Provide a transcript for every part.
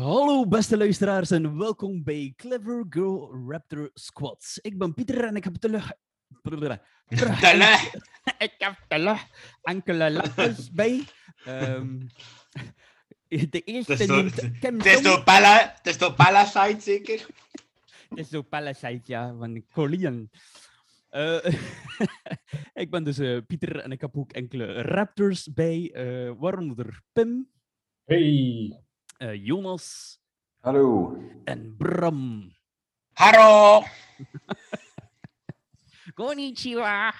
Hallo beste luisteraars en welkom bij Clever Girl Raptor Squads. Ik ben Pieter en ik heb terug... Ik heb terug enkele letters bij. Ehm, de eerste Het is noemt door- Kim Het is Song. door Pella, het is door Pella site zeker? Het is zo Palisade, ja, van Korean. Eh, ik ben dus eh, Pieter en ik heb ook enkele raptors bij, eh, waaronder Pim, Hey, eh, Jonas Hallo. en Bram. Hallo, Konnichiwa.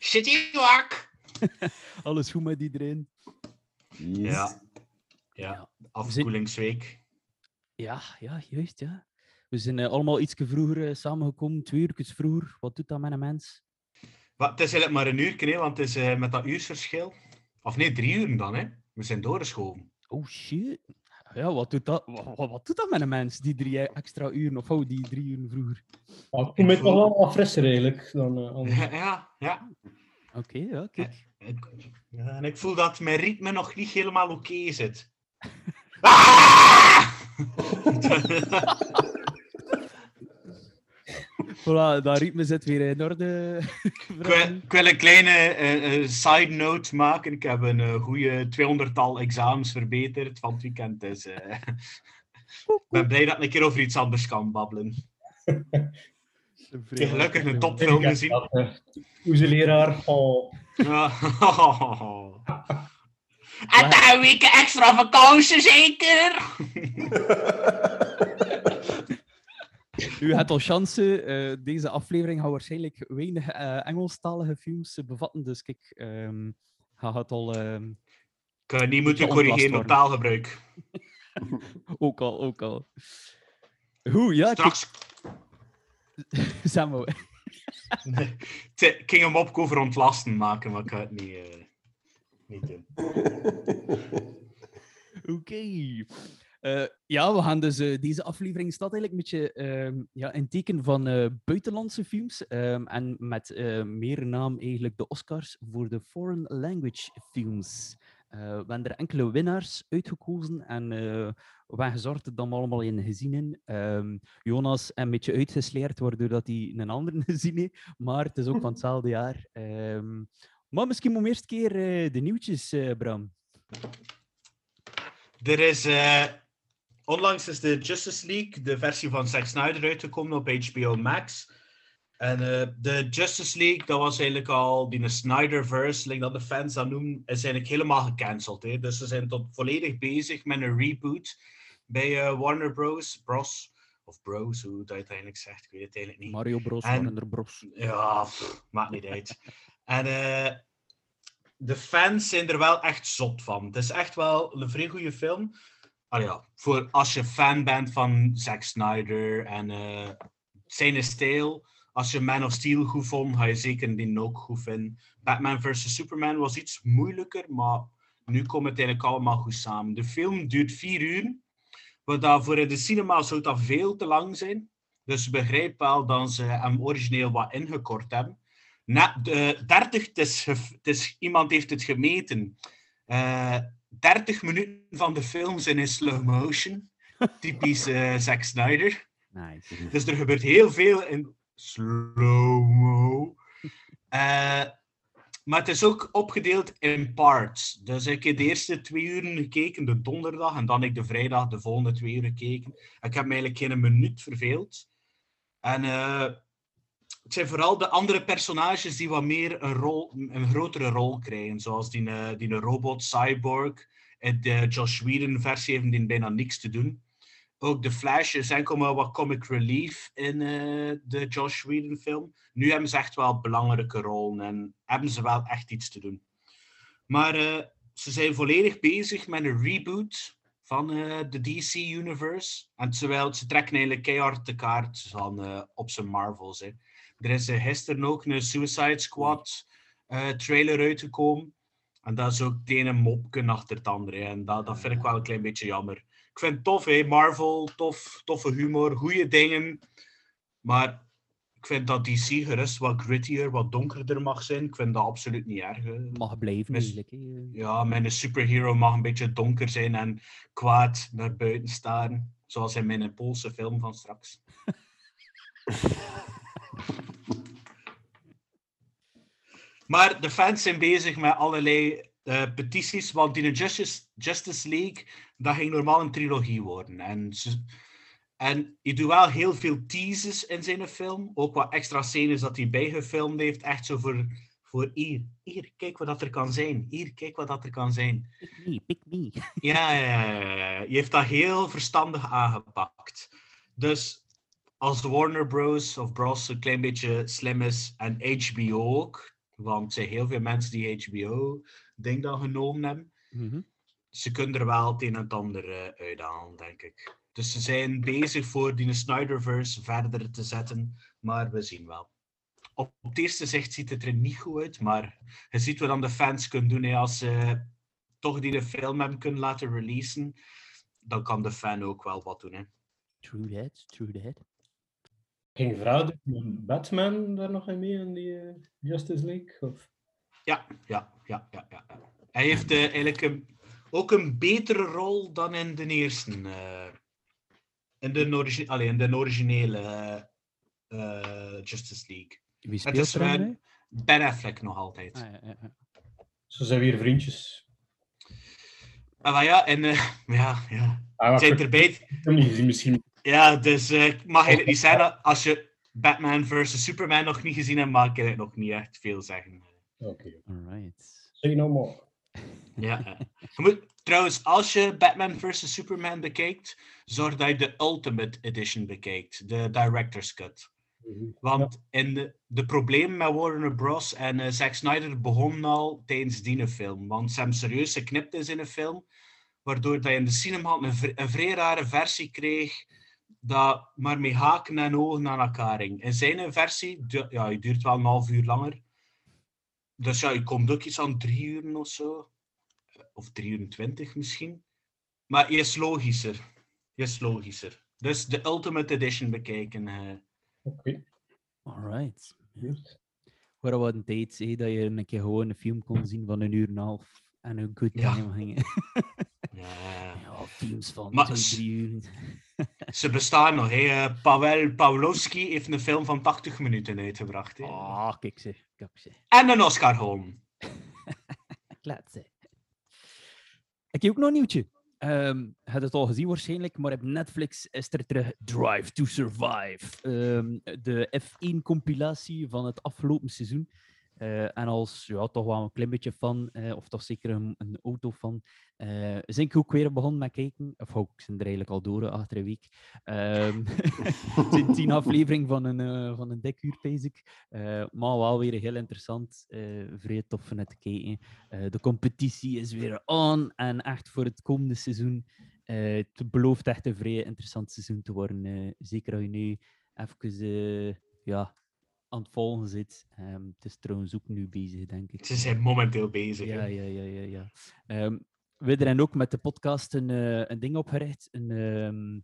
Shitty-wak. Alles goed met iedereen? Yes. Ja. Ja, afkoelingsweek. Ja, ja, juist, ja. We zijn eh, allemaal iets vroeger eh, samengekomen, twee uur vroeger. Wat doet dat met een mens? Maar het is eigenlijk maar een uur, hè, want het is met dat uursverschil. Of nee, drie uur dan, hè. We zijn doorgeschoven. Oh shit. Ja, wat doet dat, wat, wat, doet dat met een mens, die drie extra uren, of oh, die drie uur vroeger? maar ik voel me toch wel wat frisser eigenlijk dan eh, anders. Ja, ja. ja. Oké, ja, kijk. Ik, ja, en ik voel dat mijn ritme nog niet helemaal oké zit. Ah! Voilà, dat ritme zit weer in orde. Ik wil, ik wil een kleine eh, eh, side note maken. Ik heb een uh, goede 200-tal examens verbeterd van het weekend. Dus eh, ik ben blij dat ik een keer over iets anders kan babbelen. Ik heb gelukkig een topfilm gezien. Eh, Oeze leraar. Oh. En daar een week extra vakantie, zeker? U hebt al chance. eh, deze aflevering gaat waarschijnlijk weinig eh, Engelstalige films eh, bevatten. Dus kijk, ehm hij gaat al... ehm, Ik kan niet moeten corrigeren op taalgebruik. ook al, ook al. Goed, ja, kijk, Straks Samuel. Nee, het- ik ging hem op over ontlasten maken, maar ik ga het niet, eh, niet doen. Oké. Eh, ja, we gaan dus... eh, deze aflevering staat eigenlijk een beetje ehm, ja, in teken van eh, buitenlandse films. ehm, en met meer naam eigenlijk de Oscars voor de Foreign Language Films. We hebben er enkele winnaars uitgekozen en we hebben gezorgd dat we allemaal in gezien. Ehm, Jonas een beetje uitgesleerd, waardoor dat hij een andere gezien heeft. Maar het is ook van hetzelfde jaar. Maar misschien moet eerst keer de nieuwtjes, Bram. Er is... onlangs is de Justice League, de versie van Zack Snyder, uitgekomen op HBO Max. En eh, de Justice League, dat was eigenlijk al die Snyderverse, like dat de fans dat noemen, is eigenlijk helemaal gecanceld. Hè? Dus ze zijn tot volledig bezig met een reboot bij eh, Warner Bros. Bros. Of Bros, hoe dat het eigenlijk zegt, ik weet het eigenlijk niet. Mario Bros. En- Warner Bros. Ja, pff, maakt niet uit. En eh, de fans zijn er wel echt zot van. Het is echt wel een vrij goede film. Voor als je fan bent van Zack Snyder en eh, zijn stijl. Als je Man of Steel goed vond, ga je zeker die ook goed vinden. Batman vs. Superman was iets moeilijker, maar nu komt het eigenlijk allemaal goed samen. De film duurt vier uur. Wat voor de cinema zou dat veel te lang zijn. Dus begrijp wel dat ze hem origineel wat ingekort hebben. Na, de 30, het is, gef- het is, iemand heeft het gemeten. Eh 30 minuten van de film zijn in slow motion. Typisch eh Zack Snyder. Nice. Dus er gebeurt heel veel in slow-mo. Eh, maar het is ook opgedeeld in parts. Dus ik heb de eerste twee uren gekeken, de donderdag, en dan ik de vrijdag de volgende twee uur gekeken. Ik heb me eigenlijk geen minuut verveeld. En eh, het zijn vooral de andere personages die wat meer een, rol, een grotere rol krijgen. Zoals die, eh, robot Cyborg. In de Josh Whedon-versie heeft die bijna niks te doen. Ook de Flash is enkel maar wat comic relief in eh, de Josh Whedon film. Nu hebben ze echt wel belangrijke rollen en hebben ze wel echt iets te doen. Maar eh, ze zijn volledig bezig met een reboot. van de DC-universe. En terwijl ze trekken eigenlijk keihard de kaart van, op zijn Marvels. Er is eh, gisteren ook een Suicide Squad eh, trailer uitgekomen. En dat is ook het ene mopje achter het andere. En dat, dat vind ik wel een klein beetje jammer. Ik vind het tof, hè. Marvel, tof, toffe humor, goede dingen. Maar ik vind dat DC gerust wat grittier, wat donkerder mag zijn. Ik vind dat absoluut niet erg. hè. Mag blijven hè. Ja, mijn superhero mag een beetje donker zijn en kwaad naar buiten staan. Zoals in mijn Poolse film van straks. maar de fans zijn bezig met allerlei eh, petities, want die Justice, Justice League, dat ging normaal een trilogie worden. En, ze- en je doet wel heel veel teases in zijn film. Ook wat extra scènes dat hij bijgefilmd heeft. Echt zo voor, voor hier. Hier, kijk wat dat er kan zijn. Hier, kijk wat dat er kan zijn. Pick me, pick me. Ja, ja, ja, ja, ja. Je heeft dat heel verstandig aangepakt. Dus als Warner Bros. of Bros. een klein beetje slim is, en HBO ook, want er zijn heel veel mensen die HBO-ding dan genomen hebben, Mhm. ze kunnen er wel het een en het ander eh, uithalen, denk ik. Dus ze zijn bezig voor die Snyderverse verder te zetten, maar we zien wel. Op, op het eerste zicht ziet het er niet goed uit, maar je ziet wat dan de fans kunnen doen hè, als ze toch die de film hebben kunnen laten releasen. Dan kan de fan ook wel wat doen. Hè. True that, true that. Ging vrouw Batman daar nog in mee in die eh, Justice League? Of? Ja, ja, ja, ja, ja. Hij heeft eh, eigenlijk een, ook een betere rol dan in de eerste. eh, in, de origi allee, in de originele eh, eh, Justice League. Wie Het speelt is er dan eh, mee? Ben Affleck nog altijd. Ah, ja, ja, ja. Ze zijn weer vriendjes. Ah, maar ja, en eh, ja, ja. Ah, Zijn ik erbij. heb hem niet gezien, misschien. Ja, dus eh, ik mag eigenlijk niet zeggen als je Batman vs Superman nog niet gezien hebt, mag ik eigenlijk nog niet echt veel zeggen. Oké. Alright. Say no more. Ja, ja. Je moet, trouwens, als je Batman vs Superman bekijkt, zorg dat je de Ultimate Edition bekijkt, de Director's Cut. Want in de, de problemen met Warner Bros. en eh, Zack Snyder begonnen al tijdens die film. Want ze hebben serieus geknipt in zijn film, waardoor dat je in de cinema een, een vrij rare versie kreeg, dat maar met haken en ogen aan elkaar ging. In zijn versie, du- ja, die duurt wel een half uur langer. Dus ja, je komt ook iets aan drie uur of zo. Of drie uur en twintig misschien. Maar je is logischer. Je is logischer. Dus de Ultimate Edition bekijken. eh. Oké. Alright. Goed. Waar wat een tijd zei dat je een keer gewoon een film kon zien van een uur en een half en een good Ja. time gingen. Ja. ja, films van Maar twee, drie uur. Ze bestaan nog. Hè. Eh, Paweł Pawlowski heeft een film van 80 minuten uitgebracht. Hè. Ah, kijk ze, kijk ze. En een Oscar gewonnen. Laat ze. Ik heb ook nog een nieuwtje. Ehm je hebt het al gezien waarschijnlijk, maar op Netflix is er terug Drive to Survive. Ehm, de F1-compilatie van het afgelopen seizoen. Eh, en als ja, toch wel een klein beetje fan, eh, of toch zeker een, een autofan, eh zijn ik ook weer begonnen met kijken. Of ook, ik ben er eigenlijk al door achter een week. Ehm het zijn tien afleveringen van een, eh, van een dik uur, ik. Maar wel weer heel interessant. eh vrij tof van het kijken. De competitie is weer on. En echt voor het komende seizoen. het belooft echt een vrij interessant seizoen te worden. zeker als je nu even ja, aan het volgen zit. Ehm, het is trouwens ook nu bezig, denk ik. Ze zijn momenteel bezig. Ja, ja, ja, ja. ja. Ehm, we hebben ook met de podcast een, eh, een ding opgericht. Een, ehm,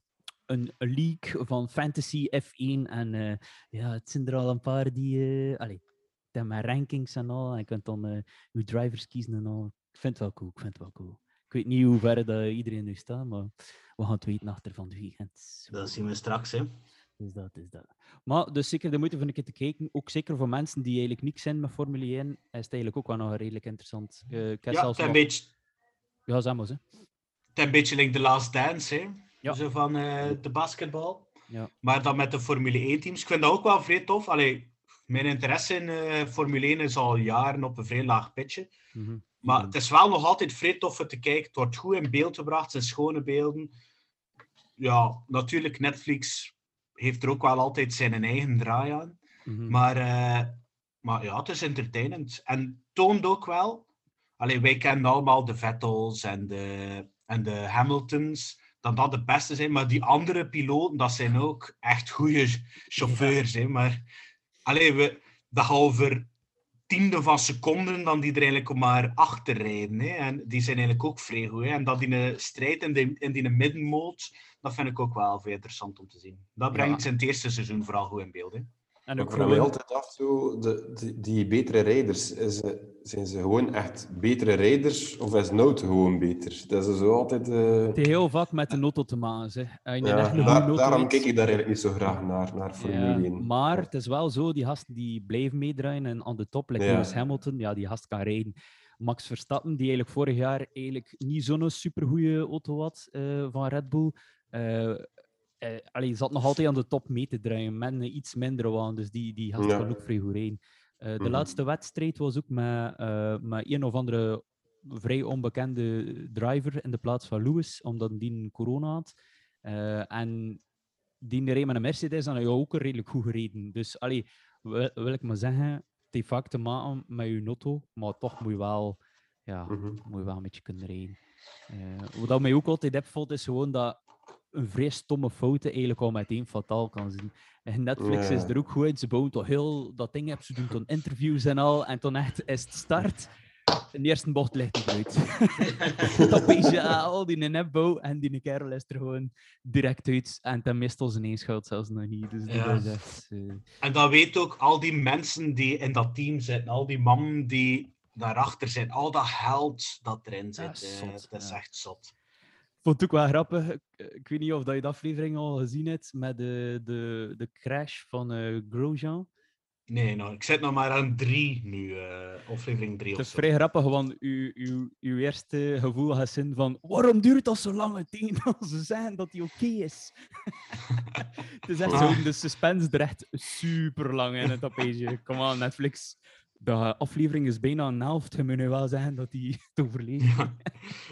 een, league van Fantasy F1. En eh, ja, het zijn er al een paar die... eh allee, hebben mijn rankings en al. En je kunt dan je drivers kiezen en al. Ik vind het wel cool, ik vind het wel cool. Ik weet niet hoe ver dat iedereen nu staat, maar we gaan het weten achter van het weekend. Dat zien we straks. Hè. Dus dat is dat. Maar dus zeker de moeite van een keer te kijken. Ook zeker voor mensen die eigenlijk niks zijn met Formule 1, is het eigenlijk ook wel nog redelijk interessant. Ik heb Ja, zelfs het een beetje, Ja, maar hè. het is een beetje like The Last Dance. Hè. Ja. Zo van eh, de basketbal. Ja. Maar dan met de Formule 1-teams. Ik vind dat ook wel vrij tof. Allee, mijn interesse in eh, Formule 1 is al jaren op een vrij laag pitje. Mhm. Maar het is wel nog altijd vrij tof om te kijken. Het wordt goed in beeld gebracht, het zijn schone beelden. Ja, natuurlijk, Netflix heeft er ook wel altijd zijn eigen draai aan. Mhm. Maar, eh, maar ja, het is entertainend. En toont ook wel... Allee, wij kennen allemaal de Vettels en de, en de Hamiltons, dat dat de beste zijn. Maar die andere piloten, dat zijn ook echt goede chauffeurs. Hè. Maar allee, we, dat gaat over tiende van seconden dan die er eigenlijk maar achter rijden. Hè. En die zijn eigenlijk ook vrij goed. Hè. En dat in een strijd in die, in die middenmoot, dat vind ik ook wel veel interessant om te zien. Dat brengt Ja. zijn het eerste seizoen vooral goed in beeld. Hè. En Ik ook vraag me altijd af, zo, de, die, die betere rijders, is, ze- zijn ze gewoon echt betere rijders of is auto gewoon beter? Dat is zo altijd... eh, Het heeft heel vaak met de auto te maken. Ja, daar- auto daarom kijk ik daar eigenlijk niet zo graag naar, naar Formule Ja, 1. maar het is wel zo, die gasten die blijven meedraaien en aan de top, like Ja. Lewis Hamilton, ja, die gast kan rijden. Max Verstappen, die eigenlijk vorig jaar eigenlijk niet zo'n supergoeie auto had eh, van Red Bull, eh eh, allee, zat nog altijd aan de top mee te draaien, met een iets minder waan, dus die, die gast Ja. ook vrij goed rijden. Eh, de Mhm. laatste wedstrijd was ook met, eh, met een of andere vrij onbekende driver in de plaats van Lewis, omdat die een corona had. Eh, en die reed met een Mercedes en hij had ook redelijk goed gereden. Dus allee, wil, wil ik maar zeggen, het heeft vaak te maken met je auto, maar toch moet je wel, ja, Mhm. moet je wel een beetje kunnen rijden. Eh, wat mij ook altijd opvalt, is gewoon dat een vrij stomme fout eigenlijk al meteen fataal kan zijn. En Netflix is er ook goed in. Ze bouwen toch heel dat ding op. Ze doen dan interviews en al. En toen echt is het start. In de eerste bocht ligt hij eruit. dat is ja, al die nepbouw en die kerel is er gewoon direct uit. En dan mist ons ineens schuld zelfs nog niet. Dus Ja. dat is echt... eh, En dat weet ook al die mensen die in dat team zitten, al die mannen die daarachter zijn, al dat geld dat erin Dat zit. is eh, dat is ja. echt zot. Vond het ook wel grappig. Ik, ik weet niet of dat je de aflevering al gezien hebt met de, de, de crash van eh Grosjean. Nee, nou, ik zit nog maar aan drie nu, eh, aflevering drie Het is vrij grappig, want uw, uw, uw eerste gevoel gaat zijn van waarom duurt dat zo lang tegen als ze zeggen dat hij oké is? het is echt Ah. zo, de suspense echt super lang in het tapijtje. Kom aan, Netflix. De aflevering is bijna een helft. Je moet nu wel zeggen dat hij het overleeft. Ja.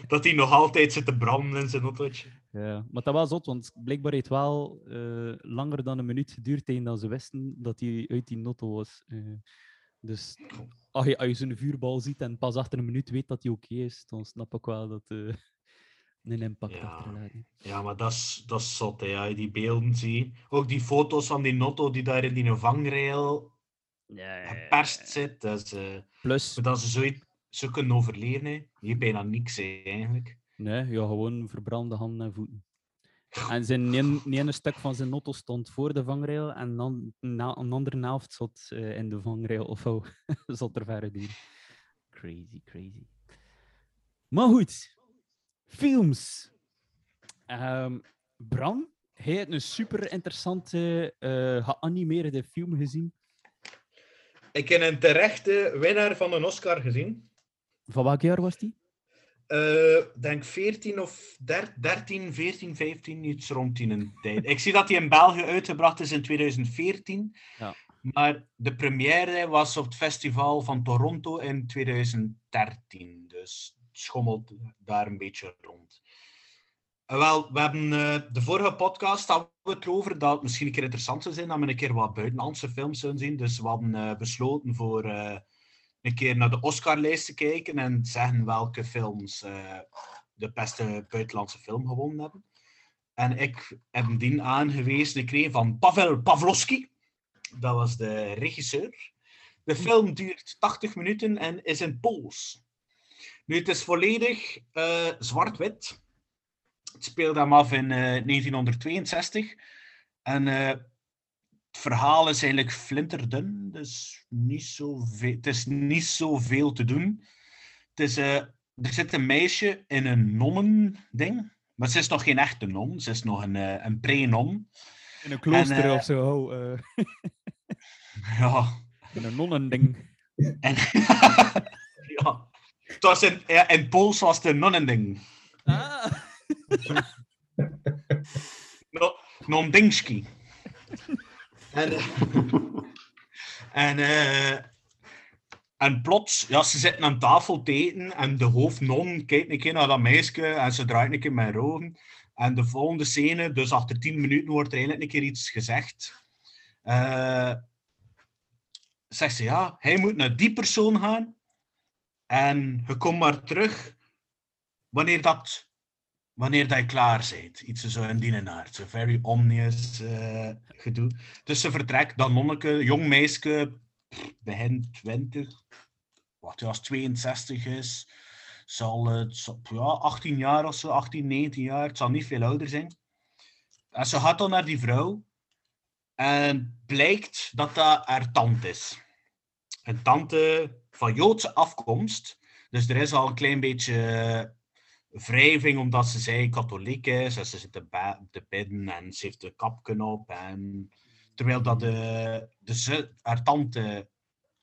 Dat hij nog altijd zit te branden in zijn autootje. Ja, maar dat was zot, want blijkbaar heeft het wel eh, langer dan een minuut geduurd tegen dat ze wisten dat hij uit die notto was. Eh, dus als je, als je zo'n vuurbal ziet en pas achter een minuut weet dat hij oké is, dan snap ik wel dat eh een impact Ja. achterlaat. hè. Ja, maar dat is, dat is zot, hè, ja. Die beelden zie. Ook die foto's van die notto die daar in die vangrail geperst zit. Dat eh, Plus, dat ze zoiets zo kunnen overleven. Hè. Hier bijna niks, hè, eigenlijk. nee, ja, gewoon verbrande handen en voeten. En zijn een, een stuk van zijn notto stond voor de vangrail en dan na, een andere helft zat eh, in de vangrail of zo. zat er verder door. Crazy, crazy. Maar goed, films. Ehm, Bram, hij heeft een super interessante eh, geanimeerde film gezien. Ik heb een terechte winnaar van een Oscar gezien. Van welk jaar was die? Eh, denk 14 of 13, 14, 15, iets rond die een tijd. Ik zie dat die in België uitgebracht is in 2014. Ja. Maar de première was op het festival van Toronto in 2013. Dus het schommelt daar een beetje rond. Eh, wel, we hebben eh, de vorige podcast hadden we het erover dat het misschien een keer interessant zou zijn dat we een keer wat buitenlandse films zouden zien. Dus we hadden eh, besloten voor een keer naar de Oscarlijst te kijken en zeggen welke films de beste buitenlandse film gewonnen hebben. En ik heb die aangewezen gekregen van Pavel Pavlovsky. Dat was de regisseur. De film duurt 80 minuten en is in Pools. Nu, het is volledig zwart-wit. Het speelt hem af in eh, 1962. En eh, het verhaal is eigenlijk flinterdun, dus niet zoveel, het is niet zoveel te doen. Het is, eh, er zit een meisje in een nonnending, maar ze is nog geen echte non, ze is nog een, eh, een pre-non. In een klooster eh, of zo. oh, eh, Ja, in een nonnending. en ja. Het was in, ja, in Pools was het een nonnending. Ah. No, Nondingski. en, eh, en, eh, en plots, ja, ze zitten aan tafel te eten en de hoofdnon kijkt een keer naar dat meisje en ze draait een keer haar ogen. En de volgende scène, dus achter tien minuten, wordt er eigenlijk een keer iets gezegd. Eh, zegt ze, ja, hij moet naar die persoon gaan en je komt maar terug wanneer dat wanneer dat klaar bent. Iets zo in die. Zo very omnious eh, gedoe. Dus ze vertrekt, dat nonneke, jong meisje, begin 20, wat als 62 is, zal het ja, 18 jaar of zo, 18, 19 jaar, het zal niet veel ouder zijn. En ze gaat dan naar die vrouw en blijkt dat dat haar tante is. Een tante van Joodse afkomst. Dus er is al een klein beetje wrijving omdat ze zei katholiek is. En ze zit te, te bidden en ze heeft een kapken op. En... Terwijl dat de, de haar tante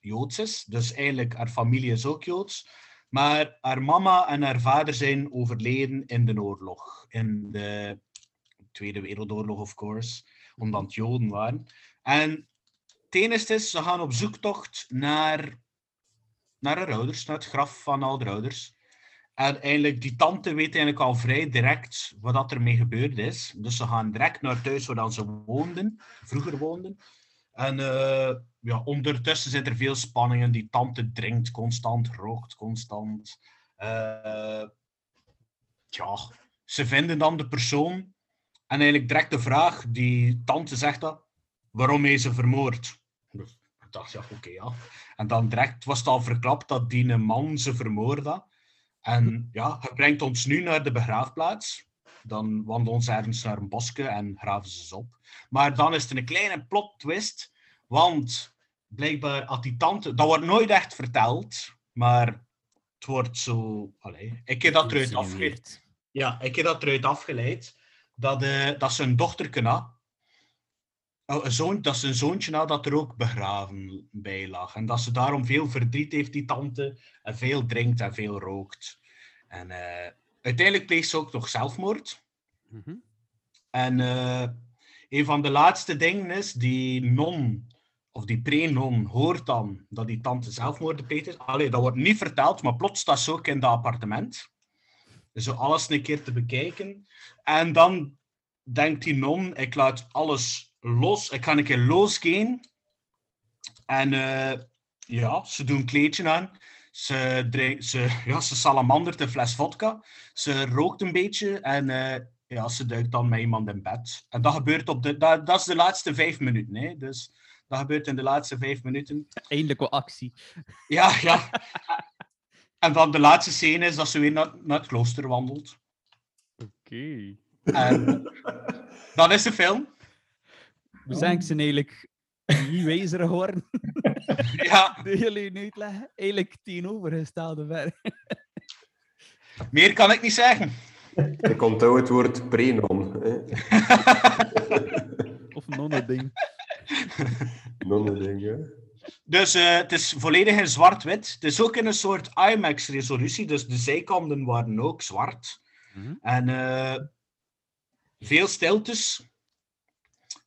Joods is. Dus eigenlijk haar familie is ook Joods. Maar haar mama en haar vader zijn overleden in de oorlog. In de Tweede Wereldoorlog, of course. Omdat het Joden waren. En het enige is, ze gaan op zoektocht naar, naar haar ouders, naar het graf van al haar ouders. En die tante weet eigenlijk al vrij direct wat dat ermee gebeurd is. Dus ze gaan direct naar het huis waar ze woonden, vroeger woonden. En eh, ja, ondertussen zit er veel spanningen. Die tante drinkt constant, rookt constant. Eh, ja, ze vinden dan de persoon. En eigenlijk direct de vraag, die tante zegt dat, waarom is ze vermoord? Ik dacht, ja, oké, ja. En dan direct was het al verklapt dat die man ze vermoord had. En ja, hij brengt ons nu naar de begraafplaats. Dan wandelen ze ergens naar een bosje en graven ze ze op. Maar dan is er een kleine plot twist. Want blijkbaar had die tante... Dat wordt nooit echt verteld. Maar het wordt zo... Allee, ik heb dat eruit afgeleid. Ja, ik heb dat eruit afgeleid. Dat, eh, dat ze een dochter had. Oh, een zoon, dat ze een zoontje had dat er ook begraven bij lag. En dat ze daarom veel verdriet heeft, die tante. En veel drinkt en veel rookt. En eh, uiteindelijk pleegt ze ook nog zelfmoord. Mhm. En eh, een van de laatste dingen is, die non, of die pre-non, hoort dan dat die tante zelfmoord is. Allee, dat wordt niet verteld, maar plots staat ze ook in dat appartement. Zo alles een keer te bekijken. En dan denkt die non, ik laat alles los, ik ga een keer losgaan. En eh, ja, ze doen een kleedje aan. Ze, drink, ze, ja, ze salamandert een fles vodka. Ze rookt een beetje en eh, ja, ze duikt dan met iemand in bed. En dat gebeurt op de... Dat, dat is de laatste vijf minuten. Hè? Dus dat gebeurt in de laatste vijf minuten. Eindelijk wat actie. Ja, ja. En dan de laatste scène is dat ze weer naar, naar het klooster wandelt. Oké. En dat is de film. We zijn ze eigenlijk niet wijzer geworden. Ja, De jullie nu uitleggen. Eigenlijk tegenovergestelde ver. meer kan ik niet zeggen. Ik onthoud het woord prenon. hè. Of nonne-ding. Non-ding, hè. Dus eh, het is volledig in zwart-wit. Het is ook in een soort IMAX-resolutie, dus de zijkanten waren ook zwart. Mhm. En eh, veel stiltes,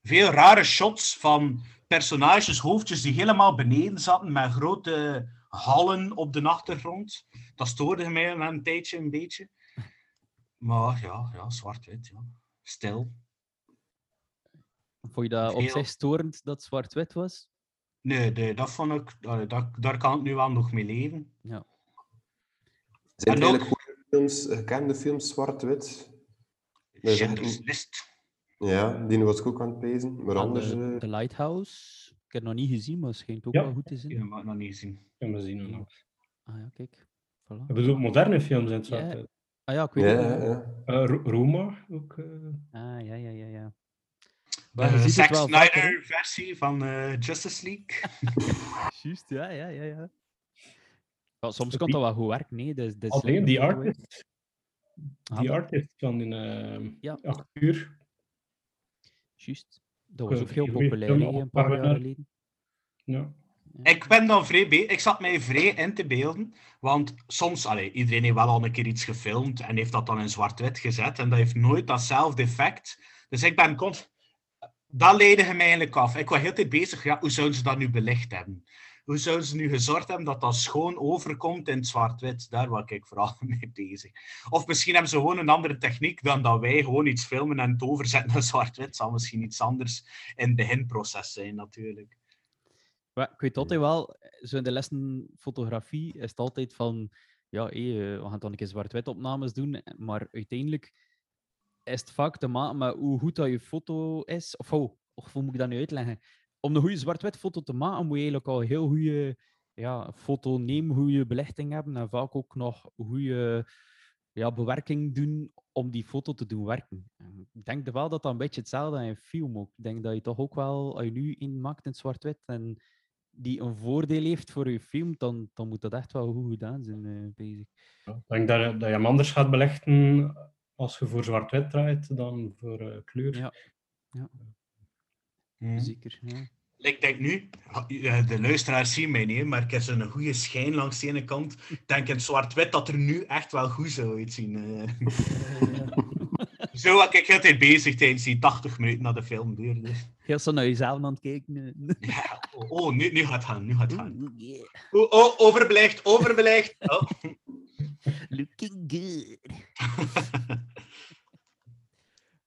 veel rare shots van personages, hoofdjes die helemaal beneden zaten met grote hallen op de achtergrond. Dat stoorde mij na een tijdje een beetje. Maar ja, ja zwart-wit. Ja. Stil. Vond je dat op Veel. zich storend dat zwart-wit was? Nee, nee, dat vond ik, dat, daar kan ik nu wel nog mee leven. Ja. Zijn er ook- eigenlijk goede films, gekende films, zwart-wit? Nee, Schindler's dat- List. Ja, die was ik ook aan het lezen. Maar anders... de, eh, The Lighthouse. Ik heb het nog niet gezien, maar het schijnt ook Ja. wel goed te zijn. Ja, maar nog niet zien. Ja, we zien het nog. Ah ja, kijk. Voilà. Ik bedoel, moderne films in het zwart. Ah ja, ik weet het ja. Eh, Roma ook. eh. Ah, ja, ja, ja, ja. Maar De Zack wel vaker, hè? Snyder-versie van eh, Justice League. Juist, ja, ja, ja, ja. Ja, soms kan dat wel goed werken, nee. Dat is Alleen die artist. Ah, Die artist van in Ja. acht uur. Juist. Dat was ook heel populair, een paar jaar geleden. Ja. Ik ben dan vrij be- Ik zat mij vrij in te beelden. Want soms, allee, iedereen heeft wel al een keer iets gefilmd en heeft dat dan in zwart-wit gezet. En dat heeft nooit datzelfde effect. Dus ik ben constant... Dat leidde hem eigenlijk af. Ik was heel de tijd bezig, ja, hoe zouden ze dat nu belicht hebben? Hoe zouden ze nu gezorgd hebben dat dat schoon overkomt in het zwart-wit? Daar was ik vooral mee bezig. Of misschien hebben ze gewoon een andere techniek dan dat wij gewoon iets filmen en het overzetten naar zwart-wit. zal misschien iets anders in het beginproces zijn, natuurlijk. Maar ik weet altijd wel, zo in de lessen fotografie is het altijd van, ja, eh, we gaan dan een keer zwart-wit opnames doen, maar uiteindelijk is het vaak te maken met hoe goed dat je foto is. Of hoe, of hoe moet ik dat nu uitleggen? Om een goede zwart-wit foto te maken, moet je eigenlijk al heel goede ja, foto nemen, goede belichting hebben en vaak ook nog goede ja, bewerking doen om die foto te doen werken. En Ik denk wel dat dat een beetje hetzelfde is in film ook. Ik denk dat je toch ook wel, als je nu in maakt in zwart-wit en die een voordeel heeft voor je film, dan, dan moet dat echt wel goed gedaan zijn, eh, bezig. Ja, Ik denk dat, je- dat je hem anders gaat belichten als je voor zwart-wit draait dan voor eh, kleur. Ja. Ja, Hm. zeker. Ja. Ik denk nu, eh, de luisteraars zien mij niet, maar ik heb zo'n goede schijn langs de ene kant. Ik denk in zwart-wit dat er nu echt wel goed zou uitzien. eh. Zo was ik heel tijd bezig tijdens die 80 minuten dat de film duurde. Heel zo naar jezelf aan het kijken. Ja, oh, oh, nu, nu gaat het gaan, nu gaat het gaan. Oh, oh overbelicht. Oh. Looking good.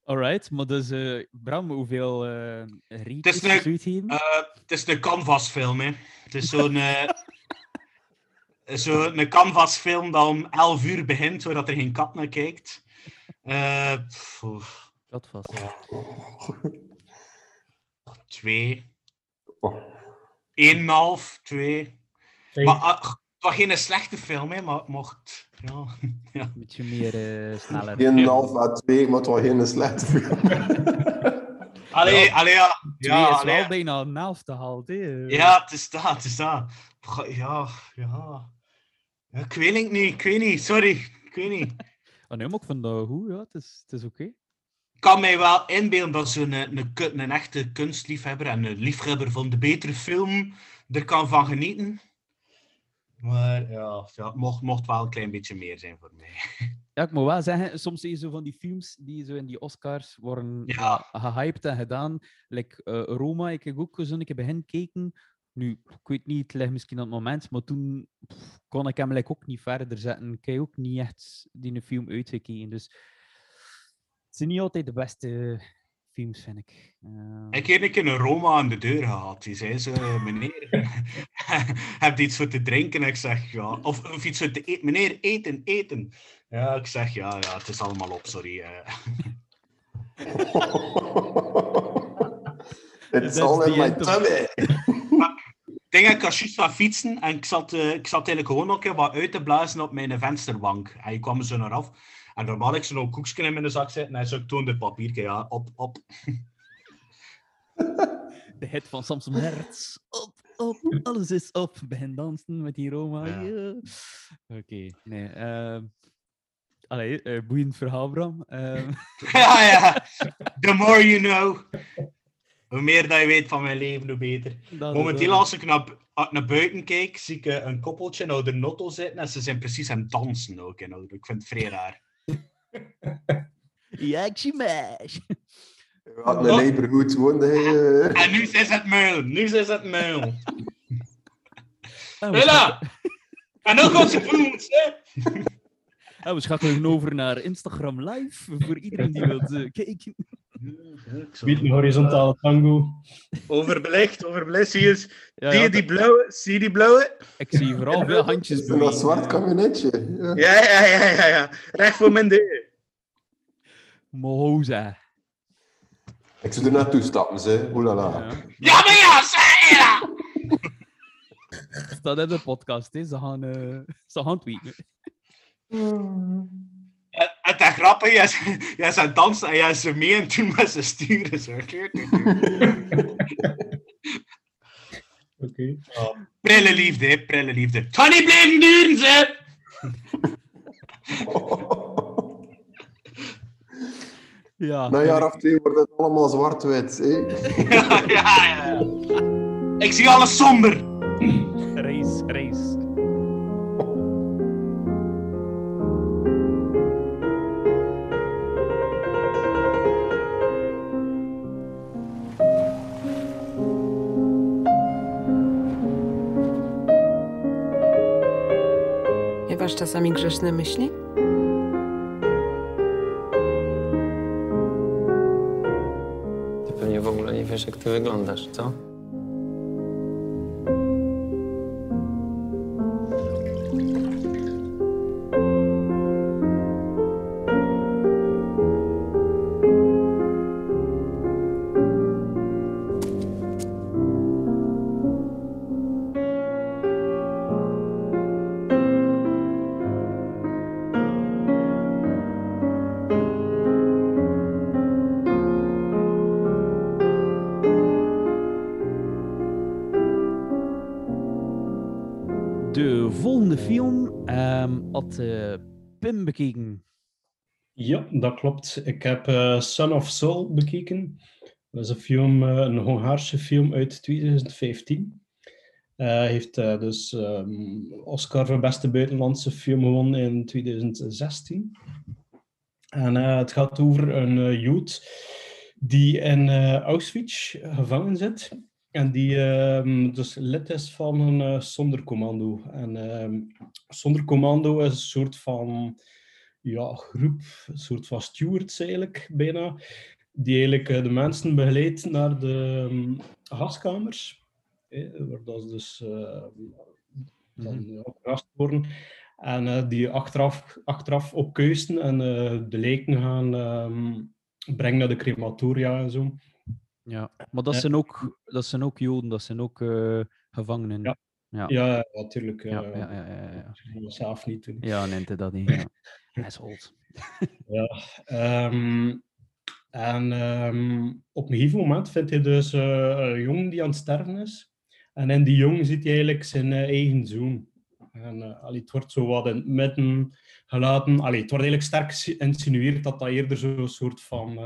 Alright, maar dus, eh, Bram, hoeveel uh, Het is een- het geven? Eh, het is een canvasfilm, hè. Het is zo'n... eh zo'n canvasfilm dat om 11 uur begint, zodat er geen kat naar kijkt. Eh, Dat vast. twee. Oh. 1,5, twee. Twee. Maar ah, was geen slechte film, hè, maar mocht. Ja. ja. Een beetje meer eh, sneller. Geen half à twee, maar het was geen slechte film. Allee, allee, ja. Twee Ja, is allee. wel bijna een helft gehaald. Hè. ja, het is dat, het is dat. Ja, ja. Ja, Ik weet het niet, ik weet niet, sorry. Ik weet niet. Ah, nee, maar ik vind dat goed, ja. Het is, het is oké. Ik kan mij wel inbeelden dat zo'n een, een, ku- een echte kunstliefhebber en een liefhebber van de betere film er kan van genieten. Maar ja, ja het mocht, mocht wel een klein beetje meer zijn voor mij. Ja, ik moet wel zeggen, soms zie je zo van die films die zo in die Oscars worden Ja. gehyped en gedaan. Like eh, Roma, ik heb ook zo'n keer begin kijken. Nu, ik weet niet, het ligt misschien aan het moment, maar toen pff, kon ik hem like, ook niet verder zetten. Ik heb ook niet echt die film uitgekeken. Dus het zijn niet altijd de beste films, vind ik. Eh, Ik heb een keer een Roma aan de deur gehad. Die zei zo, meneer, heb je iets voor te drinken? En ik zeg, ja. Of, of iets voor te eten. Meneer, eten, eten. Ja, ik zeg, ja, ja, het is allemaal op, sorry. eh. It's all in my tummy. Ik denk dat ik was juist gaan fietsen en ik zat, eh, ik zat eigenlijk gewoon nog een keer wat uit te blazen op mijn vensterbank. En je kwam zo naar af. En normaal had ik zo'n koekje in mijn zak zitten en zo toonde het papiertje, ja, op, op. de hit van Samson Hertz. Op, op, alles is op. Begin dansen met die Roma. Ja. ja. Oké, nee. ehm allee, eh, boeiend verhaal, Bram. Ehm, ja, ja. The more you know. Hoe meer dat je weet van mijn leven, hoe beter. dat- Momenteel, dat- als ik naar, ik naar buiten kijk, zie ik eh, een koppeltje nou de notto zitten en ze zijn precies aan het dansen ook. En nou, ik vind het vrij raar. Ja, ik zie meis. Ja, een neighborhood woonde hij. En nu is het muil, nu is het muil. En we, Hela! En ook onze voels, hè? schakelen- en we schakelen over naar Instagram Live voor iedereen die wil eh, kijken. Biedt een horizontale tango. Overbelicht, overbelicht. Zie je, eens- Ja, zie ja, je die blauwe? Zie je die blauwe? Ik zie vooral veel handjes een zwart kabinetje? Ja. Ja, ja, ja, ja, ja. Recht voor mijn deur. Moza. Ik zou er naartoe stappen, ze. Oelala. Ja. Ja, maar ja, zeg je dat! Is de podcast, hè. Ze gaan, eh ze gaan tweeten. En, en dat grappige is, jij zijn dansen en jij ze mee en toen met ze sturen. Zo. Oké. Prille liefde, hè, prille liefde. Het gaat niet blijven duren, ze! Ja. Na een jaar of twee wordt het allemaal zwart-wit. hè. ja, ja, ja. Ik zie alles somber. Reis, reis. Miewasz czasami grzeszne myśli? Ty pewnie w ogóle nie wiesz, jak ty wyglądasz, co? Ja, dat klopt. Ik heb eh, Son of Soul bekeken. Dat is een film, eh, een Hongaarse film uit 2015. Hij heeft eh, dus ehm, Oscar voor beste buitenlandse film gewonnen in 2016. En het gaat over een Jood die in Auschwitz gevangen zit. En die ehm, dus lid is van een sondercommando. En ehm, sondercommando is een soort van ja, groep, een soort van stewards eigenlijk, bijna. Die eigenlijk eh, de mensen begeleidt naar de ehm, gaskamers. eh, waar dat dus dan ja, opgerast worden. En eh, die achteraf, achteraf opkuisen en de lijken gaan ehm, brengen naar de crematoria en zo. Ja, maar dat zijn ook, dat zijn ook Joden, dat zijn ook gevangenen. Ja. Ja. Ja, natuurlijk. Ja, ja, ja, ja, zelf niet doen. Ja, neemt hij dat niet. Ja. Assholes. Ja, ehm, en ehm, op een gegeven moment vindt hij dus eh, een jongen die aan het sterven is. En in die jongen ziet hij eigenlijk zijn eh, eigen zoon. En eh, allee, het wordt zo wat in het midden gelaten. Allee, het wordt eigenlijk sterk geïnsinueerd dat dat eerder zo'n soort van...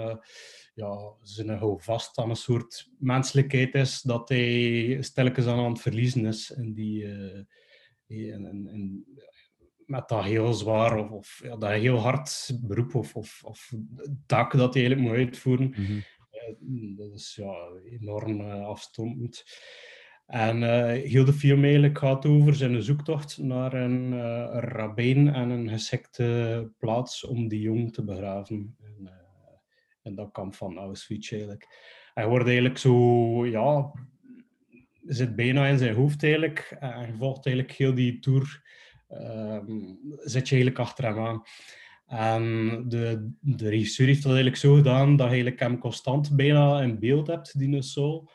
ja, zijn hou vast aan een soort menselijkheid is, dat hij stilletjes aan het verliezen is in die... eh, in, in- met dat heel zwaar of, of ja, dat heel hard beroep of, of, of taak dat hij eigenlijk moet uitvoeren. Mhm. Eh, dat is ja, enorm afstompend. En heel de film eigenlijk gaat over zijn zoektocht naar een een rabbijn en een geschikte plaats om die jong te begraven. Eh, in dat kamp van Auschwitz eigenlijk. Hij wordt eigenlijk zo, ja, zit bijna in zijn hoofd eigenlijk. En hij volgt eigenlijk heel die tour, ehm, zit je eigenlijk achter hem aan. De, de regisseur heeft dat eigenlijk zo gedaan dat je eigenlijk hem constant bijna in beeld hebt, die soul.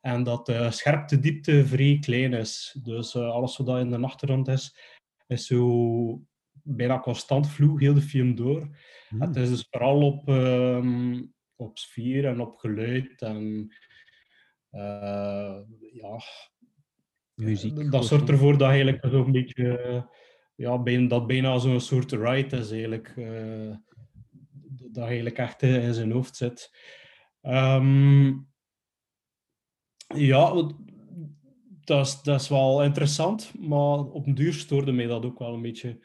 En dat de scherpte diepte vrij klein is. Dus eh, alles wat in de achtergrond is, is zo bijna constant vloe, heel de film door. Hmm. Het is dus vooral op, ehm, op sfeer en op geluid en eh, ja, Muziek. dat zorgt ervoor dat eigenlijk zo'n beetje, ja, bijna, dat bijna zo'n soort ride is eigenlijk. eh, dat eigenlijk echt in zijn hoofd zit. Ehm, ja, dat is, dat is wel interessant, maar op een duur stoorde mij dat ook wel een beetje.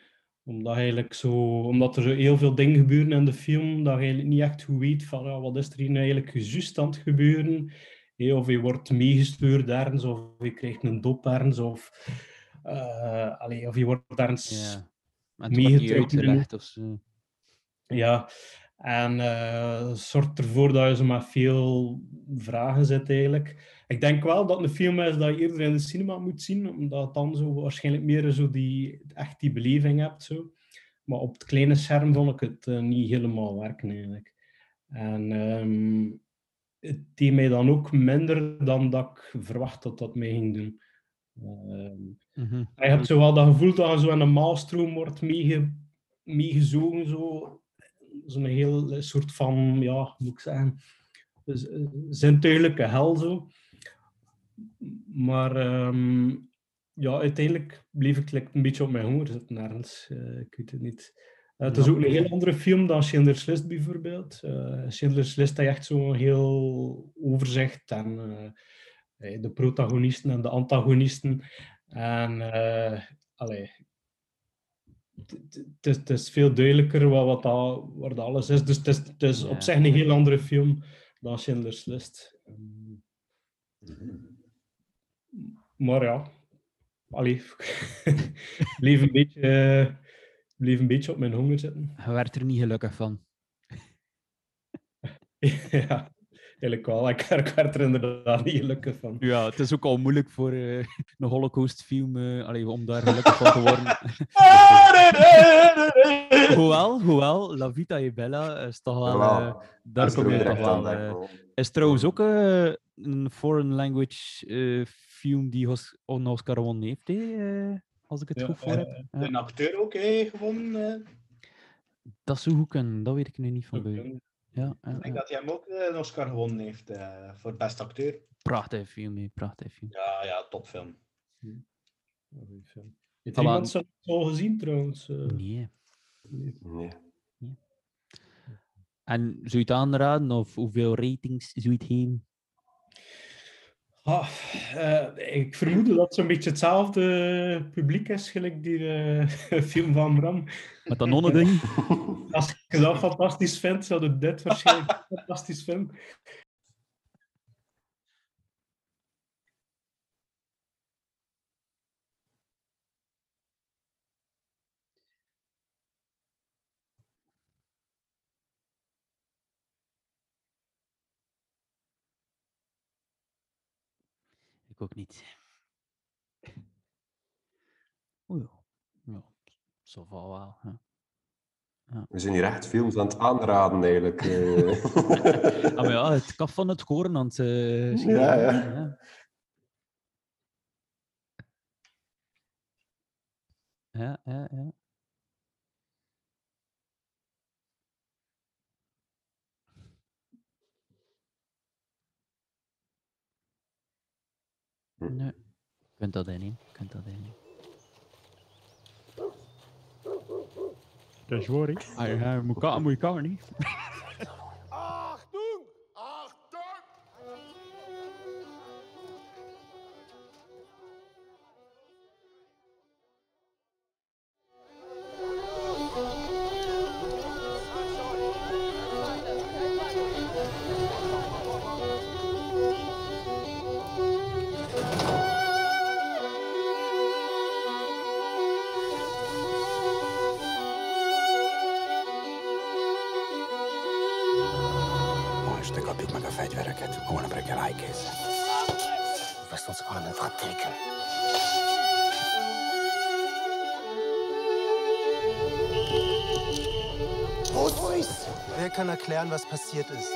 Omdat, eigenlijk zo, omdat er heel veel dingen gebeuren in de film, dat je eigenlijk niet echt goed weet van ja, wat is er hier eigenlijk juist aan het gebeuren. Of je wordt meegestuurd ergens, of je krijgt een dop ergens, of, allee, of je wordt ergens Ja. Meegetrokken of zo. ja, en het zorgt ervoor dat je zo met veel vragen zit eigenlijk. Ik denk wel dat het een film is dat je eerder in de cinema moet zien, omdat het dan zo waarschijnlijk meer zo die, echt die beleving hebt. Zo. Maar op het kleine scherm vond ik het eh, niet helemaal werken eigenlijk. En ehm, het deed mij dan ook minder dan dat ik verwacht dat dat mij ging doen. Ehm, Mhm. je hebt zo wel dat gevoel dat je zo in een maalstroom wordt meege, meegezogen. Zo. Zo'n heel soort van, ja, hoe moet ik zeggen, dus, zintuigelijke hel zo. Maar ehm, ja, uiteindelijk bleef ik like, een beetje op mijn honger zitten ergens. Eh, ik weet het niet. Eh, het is ook een heel andere film dan Schindler's List bijvoorbeeld. Eh Schindler's List heeft echt zo'n heel overzicht en de protagonisten en de antagonisten. En allee, het- is- veel duidelijker wat, wat dat, waar dat alles is. Dus het is, het is op zich een heel andere film dan Schindler's List. Ehm, maar ja, allee, bleef, een beetje, eh, bleef een beetje op mijn honger zitten. Je werd er niet gelukkig van. ja, eigenlijk wel. Ik, ik werd er inderdaad niet gelukkig van. Ja, het is ook al moeilijk voor eh, een Holocaust-film eh, allee, om daar gelukkig van te worden. hoewel, hoewel, La Vita e Bella is toch wel... Eh, daar kom er je toch wel... eh, is trouwens ook eh, een foreign language eh, film die een Oscar gewonnen heeft, hè, eh, als ik het Ja, goed voor eh, heb. Ja. Een acteur ook hè, gewonnen. eh. Dat zou goed kunnen, dat weet ik nu niet van buiten. Ja, Ik denk ja. dat hij hem ook eh, een Oscar gewonnen heeft eh, voor beste acteur. Prachtige film, hè, prachtige film. Ja, ja, topfilm. Heeft Voilà. iemand zo al gezien trouwens? Eh, Nee. Nee. En zou je het aanraden of hoeveel ratings zou je het geven? Ah, eh, ik vermoed dat het zo'n beetje hetzelfde publiek is, gelijk die eh, film van Bram. Met dat nonnending? Als je dat fantastisch vindt, zou je dit waarschijnlijk ook fantastisch vinden. Ik ook niet. Oeh, ja. Zo va wel. Ja. We zijn hier echt films aan het aanraden, eigenlijk. eh. Ah, maar ja, het kaf van het horen aan het eh, schrijven, Ja, ja. ja. Ja, ja, ja. Nee, je kunt dat in, kunt dat in. Dat is waar, hè. Ah, ja, moet kan, moet je kan, niet. holnap reggel állj Lass uns allen verticken. Wer kann erklären, was passiert ist?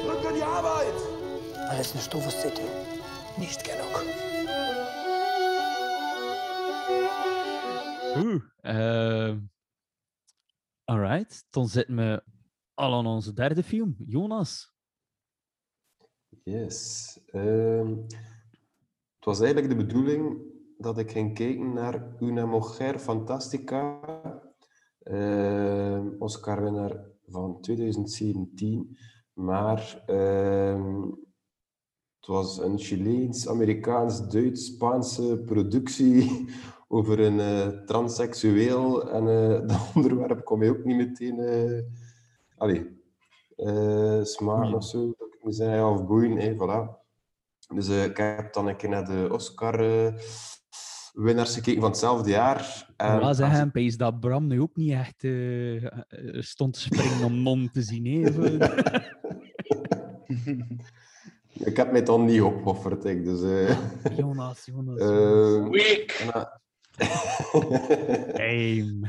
Zurück an die Arbeit! Alles eine Stufe City. Nicht genug. Oeh. ehm, alright, dan zitten we al aan onze derde film. Jonas. Yes. Ehm, het was eigenlijk de bedoeling dat ik ging kijken naar Una Mujer Fantastica, ehm, Oscar-winnaar van 2017. Maar ehm, het was een Chileens, Amerikaans, Duits, Spaanse productie over een eh, transseksueel. En eh, dat onderwerp kon mij ook niet meteen... eh allee, smaken of zo, dat ik moet zeggen, ja, of boeien, voilà. Dus ik heb dan een keer naar de Oscar-winnaars gekeken van hetzelfde jaar. En als zeggen, Pees, dat Bram nu ook niet echt eh, stond te springen om non te zien. even. Ik heb mij dan niet opgeofferd, ik, dus... eh, Jonas, Jonas. ehm, en dan- Aim.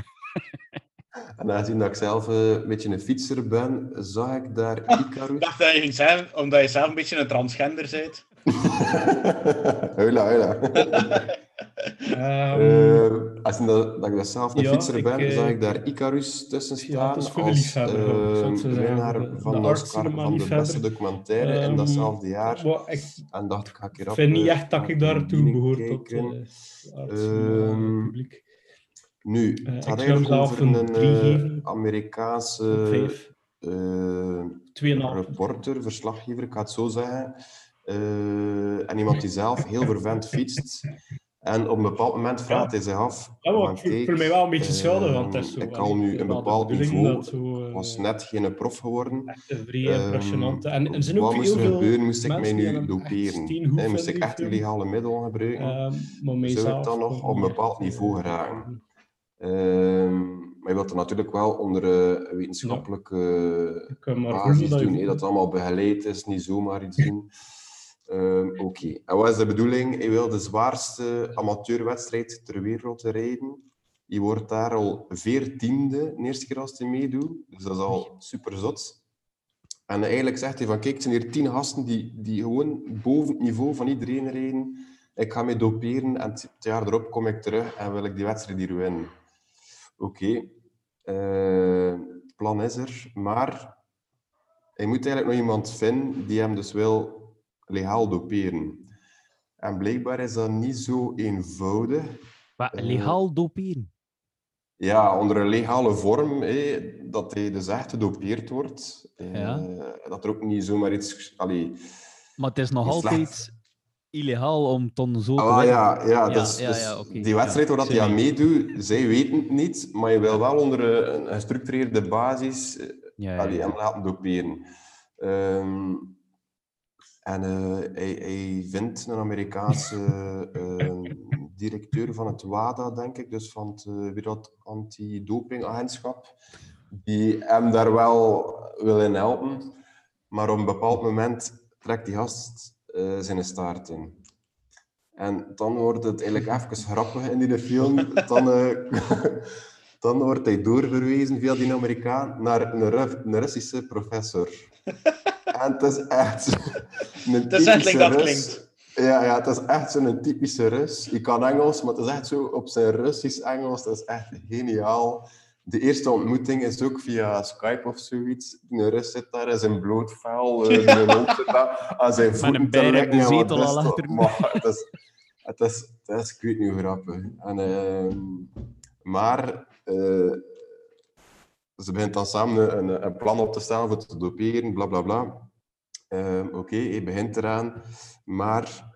En aangezien dat ik zelf eh, een beetje een fietser ben, zag ik daar Icarus. Ik dacht dat je ging zeggen, omdat je zelf een beetje een transgender bent. Huila, huila. Ehm, Eh, als dat, dat ik dat zelf een ja, fietser ik, ben, eh, zag ik daar Icarus tussen staan Ja, dat is voor de liefhebber, ik eh, de- van de Oscar van de beste documentaire in Ehm, datzelfde jaar. maar ik en dacht, ga ik hier vind niet eh, echt dat ik daartoe behoor tot eh, Ehm, publiek. Nu, Eh, het ik gaat hem eigenlijk over een een eh. Amerikaanse eh, Tweeënhalf. reporter, verslaggever, ik ga het zo zeggen. Eh, en iemand die zelf heel vervent fietst. En op een bepaald moment vraagt hij zich af. Ja, maar voor mij wel een beetje schuldig, want het is ehm, zo, Ik al nu een bepaald niveau, dat zo, eh, was net geen prof geworden. Een vrij Ehm, impressionante. En zijn ook wat moest er gebeuren? Moest ik mij nu echt doperen? moest ik echt illegale middelen gebruiken? Ehm, maar Zou ik dan nog op een bepaald echt, niveau eh, geraken? Ehm, maar je wilt er natuurlijk wel onder eh, wetenschappelijke basis dat doen. dat het allemaal begeleid is, niet zomaar iets doen. Ehm, Oké. En wat is de bedoeling? Hij wil de zwaarste amateurwedstrijd ter wereld rijden. Je wordt daar al veertiende, de eerste keer als hij meedoet. Dus dat is al super zot. En eigenlijk zegt hij van, kijk, het zijn hier tien gasten die, die gewoon boven het niveau van iedereen rijden. Ik ga mij doperen en het jaar erop kom ik terug en wil ik die wedstrijd hier winnen. Oké, eh, het plan is er, maar hij moet eigenlijk nog iemand vinden die hem dus wil legaal doperen. En blijkbaar is dat niet zo eenvoudig. Maar Eh, legaal doperen. Ja, onder een legale vorm, hé, dat hij dus echt gedopeerd wordt. Eh, Ja. Dat er ook niet zomaar iets... Allee, Maar het is nog slecht- altijd illegaal om dan zo te Ah, ja, ja, dus, ja, dus ja, oké, die wedstrijd waar dat hij aan meedoet, zij weten het niet, maar je wil wel onder een, gestructureerde basis Ja, allee, hem laten doperen. Ehm, en eh, hij, hij vindt een Amerikaanse eh, directeur van het WADA, denk ik, dus van het eh, Wereld Antidopingagentschap, die hem daar wel wil in helpen. Maar op een bepaald moment trekt die gast zijn staart in. En dan wordt het eigenlijk even grappig in die film. Dan, dan wordt hij doorverwezen via die Amerikaan naar een Russische professor. En het is echt een typische dat klinkt. Ja, ja, het is echt zo'n typische Rus. Je kan Engels, maar het is echt zo op zijn Russisch Engels. Dat is echt geniaal. De eerste ontmoeting is ook via Skype of zoiets. Een Rus zit daar in zijn bloot vuil. eh, hond zit daar aan zijn Met voeten een te bijer op likken de en wat zetel al achter. Maar het is, het is, het is, ik weet niet hoe grappig. En, ehm, maar eh, ze begint dan samen een, een plan op te stellen voor te doperen, bla bla bla. Ehm, Oké, hij begint eraan, maar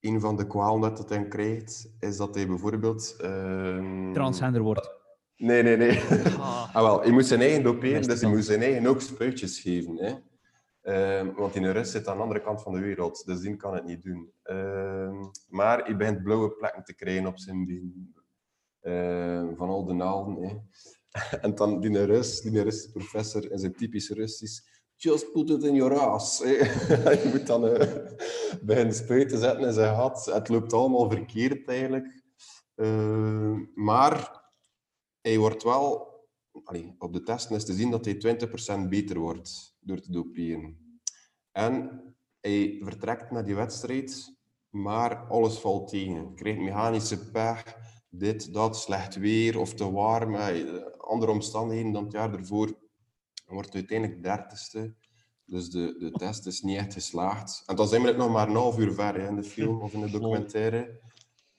een van de kwalen dat hij krijgt, is dat hij bijvoorbeeld... ehm, Transgender wordt. Nee, nee, nee. Ah. Ah, wel, hij moet zijn eigen doperen, dus hij moet zijn eigen ook spuitjes geven. Hè. Ehm, want in Rus zit aan de andere kant van de wereld, dus die kan het niet doen. Ehm, maar hij begint blauwe plekken te krijgen op zijn been. Van al de naalden. Hè. En dan die Rus, die Russische professor in zijn typisch Russisch. Just put it in your ass. je moet dan eh beginnen spuiten zetten in zijn gat. Het loopt allemaal verkeerd eigenlijk. Ehm, maar hij wordt wel, op de testen is te zien dat hij 20% beter wordt door te doperen. En hij vertrekt naar die wedstrijd, maar alles valt tegen. Hij krijgt mechanische pech, dit, dat, slecht weer of te warm, eh, andere omstandigheden dan het jaar ervoor. Wordt uiteindelijk dertigste. Dus de, de test is niet echt geslaagd. En dan zijn we het nog maar een half uur ver hè, in de film of in de documentaire.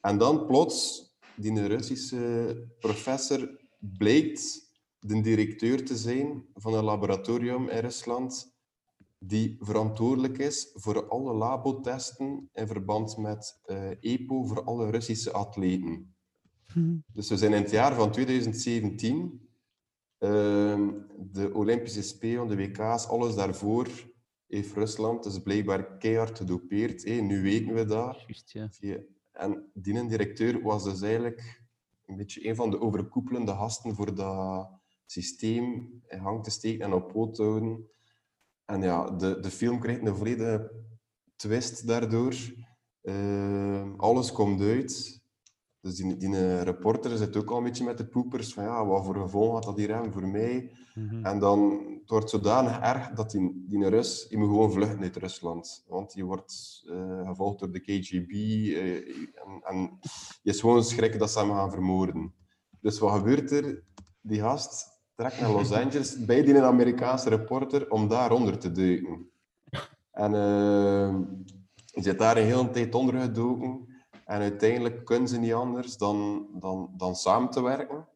En dan plots, die Russische professor blijkt de directeur te zijn van een laboratorium in Rusland die verantwoordelijk is voor alle labotesten in verband met eh, EPO voor alle Russische atleten. Dus we zijn in het jaar van 2017. Ehm, de Olympische Spelen, de WK's, alles daarvoor heeft Rusland dus blijkbaar keihard gedopeerd. hè. Nu weten we dat. Ja. En die directeur was dus eigenlijk een beetje een van de overkoepelende gasten voor dat systeem in gang te steken en op poot te houden. En ja, de, de film krijgt een volledige twist daardoor. Ehm, alles komt uit. Dus die, die reporter zit ook al een beetje met de poepers van ja, wat voor gevolg had dat hier hebben voor mij? Mhm. En dan het wordt zodanig erg dat die, die Rus, die moet gewoon vluchten uit Rusland. Want die wordt eh, gevolgd door de KGB eh, en, en je is gewoon schrik dat ze hem gaan vermoorden. Dus wat gebeurt er? Die gast trekt naar Los Angeles bij die Amerikaanse reporter om daar onder te duiken. En eh, je zit daar een hele tijd onder gedoken. En uiteindelijk kunnen ze niet anders dan, dan, dan samen te werken.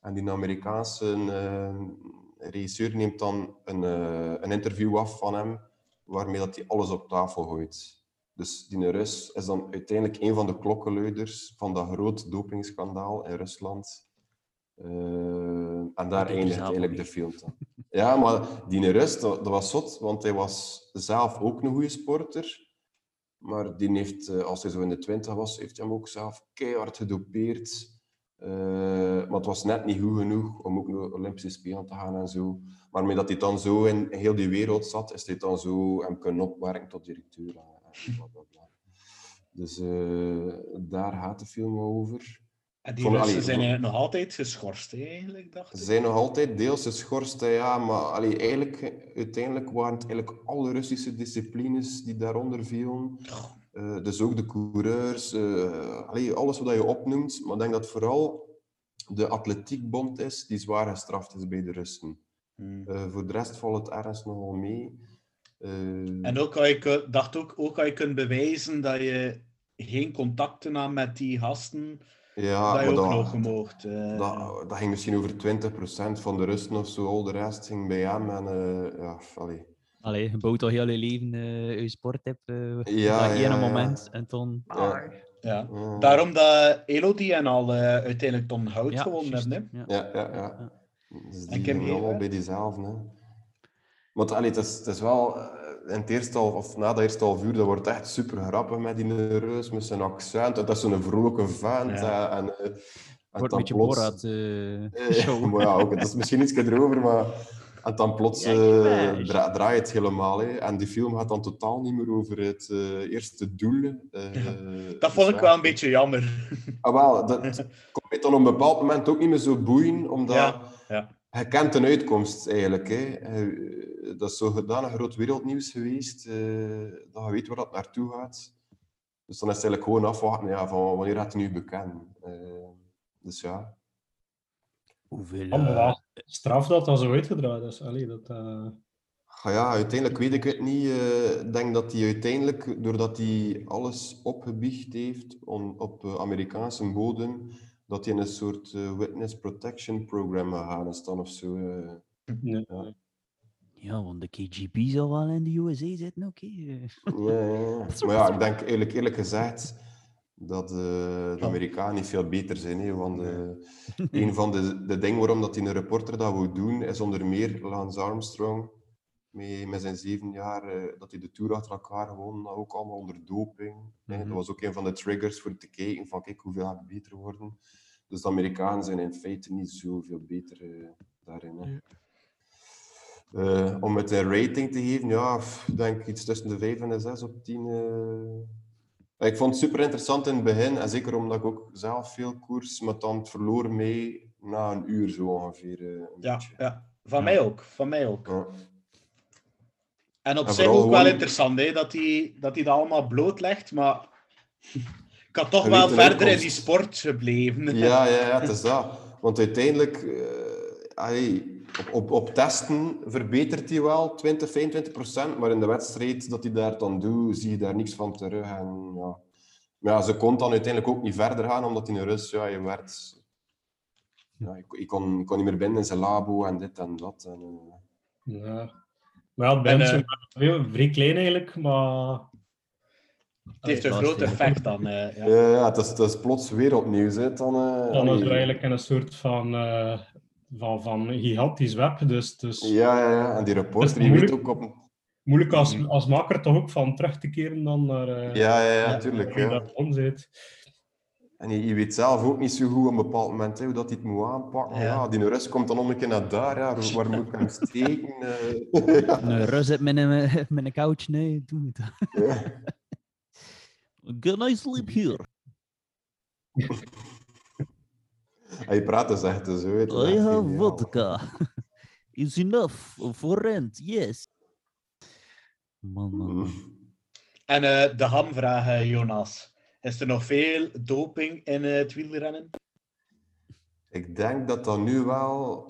En die Amerikaanse eh, regisseur neemt dan een, eh, een interview af van hem, waarmee dat hij alles op tafel gooit. Dus die Rus is dan uiteindelijk een van de klokkenluiders van dat groot dopingschandaal in Rusland. Eh, en daar eindigt eigenlijk de film dan. Ja, maar die Rus, dat, dat was zot, want hij was zelf ook een goede sporter. Maar die heeft, eh, als hij zo in de twintig was, heeft hij hem ook zelf keihard gedopeerd. Eh, maar het was net niet goed genoeg om ook naar de Olympische Spelen te gaan en zo. Maar met dat hij dan zo in heel die wereld zat, is hij dan zo hem kunnen opwerken tot directeur. Bla, bla, bla. Dus eh, daar gaat de film over. En die Russen allee, zijn nog altijd geschorst, eigenlijk, dacht ik. ze zijn nog altijd deels geschorst, ja, maar allee, eigenlijk, uiteindelijk waren het eigenlijk alle Russische disciplines die daaronder vielen. Eh, dus ook de coureurs, allee, alles wat je opnoemt. Maar ik denk dat vooral de atletiekbond is die zwaar gestraft is bij de Russen. Eh, voor de rest valt het ergens nogal mee. En ook had ik eh, dacht ook, ook je kunt bewijzen dat je geen contacten had met die gasten, Ja, dat je ook dat- nog gemocht. eh, dat, dat ging misschien over 20% van de Russen of zo. Al de rest ging bij hem. En, eh, ja, allee. Allee, je bouwt al heel je leven eh je sport hebt eh op Ja, dat ja, ene ja. moment. En dan... Ja. ja. Ja. Daarom dat Elodie en al eh, uiteindelijk Ton Hout Ja, gewonnen hebben. Hè? ja. Ja, ja, ja. Dus En die Kim gingen allemaal Heer, bij diezelfde. Hè. Want allee, het, is, het is wel, in het eerste half, of na de eerste half uur, dat wordt echt super grappig met die reus, met zijn accent. Dat is zo'n vrolijke vent. Ja. En, eh, en Wordt dan een beetje plots- Borat eh, Eh, show. maar ja, ook, het is misschien iets erover, maar... En dan plots eh, dra- draait het helemaal. Hè. En die film gaat dan totaal niet meer over het eh, eerste doel. eh, Dat dus vond ik ja. wel een beetje jammer. Ah, wel, dat kon mij dan op een bepaald moment ook niet meer zo boeien, omdat Ja, ja. Je kent een uitkomst eigenlijk. Hè. Je- Dat is zo gedaan een groot wereldnieuws geweest, eh, dat je weet waar dat naartoe gaat. Dus dan is het eigenlijk gewoon afwachten ja, van wanneer gaat het nu bekend. Eh, dus ja. Hoeveel... Eh, wel straf dat dat zo uitgedraaid is. Allee, dat, eh, Ah ja, uiteindelijk weet ik het niet. Eh, Ik denk dat hij uiteindelijk, doordat hij alles opgebiecht heeft on- op eh, Amerikaanse bodem, dat hij in een soort eh, witness protection program gegaan is dan of zo. eh. ja. Ja. Ja, want de KGB zal wel in de USA zitten, oké. Ja, ja, ja. Maar ja, ik denk eerlijk, eerlijk gezegd dat eh, de Amerikanen niet veel beter zijn. Hè, want eh, een van de, de dingen waarom dat hij een reporter dat wil doen, is onder meer Lance Armstrong. Met, met zijn zeven jaar, eh, dat hij de Tour achter elkaar gewonnen had, ook allemaal onder doping. hè. Mhm. Dat was ook een van de triggers voor te kijken van kijk, hoeveel gaat het beter worden. Dus de Amerikanen zijn in feite niet zoveel beter eh, daarin. Hè. Eh, om het een rating te geven, ja, ik denk iets tussen de 5 en de 6 op 10. eh. Ik vond het super interessant in het begin, en zeker omdat ik ook zelf veel koers, maar dan het verloor mee na een uur zo ongeveer. eh, een Ja, beetje. ja, van mij ook. Van mij ook. Ja. En op En zich ook wel interessant hè, dat hij dat hij dat allemaal blootlegt, maar ik had toch wel verder in die sport gebleven. Ja, ja, ja, het is dat. Want uiteindelijk, eh, allee, op, op, op testen verbetert hij wel 20, 25 procent, maar in de wedstrijd dat hij daar dan doet, zie je daar niks van terug. En, ja. Maar ja, ze kon dan uiteindelijk ook niet verder gaan, omdat in de rust, ja, je werd... Ja, ik, ik, kon, ik kon niet meer binnen in zijn labo en dit en dat. En, eh, ja. Maar ja, het begint En, zo eh, veel- vrij klein eigenlijk, maar... Het heeft een groot effect dan. eh, ja. ja, ja, het, is, het is plots wereldnieuws. Hè, dan, eh, Dan is allee. er eigenlijk een soort van, eh, van, van gigantisch web. Dus, dus Ja, ja, ja, en die Het reporter is die weet ook op... moeilijk als, als maker toch ook van terug te keren dan naar... eh, Ja, ja, ja, waar tuurlijk. je Ja. daar om zit. En je, je weet zelf ook niet zo goed op een bepaald moment hè, hoe dat hij het moet aanpakken. Ja. Ja. die rust komt dan om een keer naar daar. Ja. Waar moet ik hem steken? eh? ja. Een rus zit met een, met een couch, nee, doe het. Ja. Can I sleep here? Hij praat dus echt zo. Het is I echt have geniaal. vodka. Is enough for rent, yes. Man, man, man. En eh, de hamvraag, Jonas. Is er nog veel doping in eh, het wielrennen? Ik denk dat dat nu wel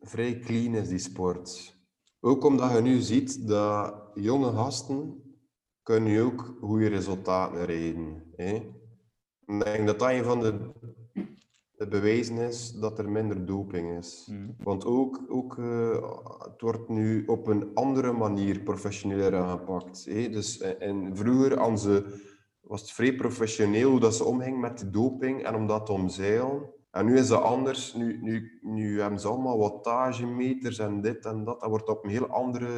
vrij clean is, die sport. Ook omdat je nu ziet dat jonge gasten kunnen nu ook goede resultaten rijden. Hè? Ik denk dat dat een van de, de bewijzen is dat er minder doping is. Mhm. Want ook, ook eh, het wordt nu op een andere manier professioneler aangepakt. Hè? Dus, en, en vroeger aan ze, was het vrij professioneel hoe dat ze omging met de doping en om dat te omzeilen. En nu is dat anders. Nu, nu, nu hebben ze allemaal wattagemeters en dit en dat. Dat wordt op een heel andere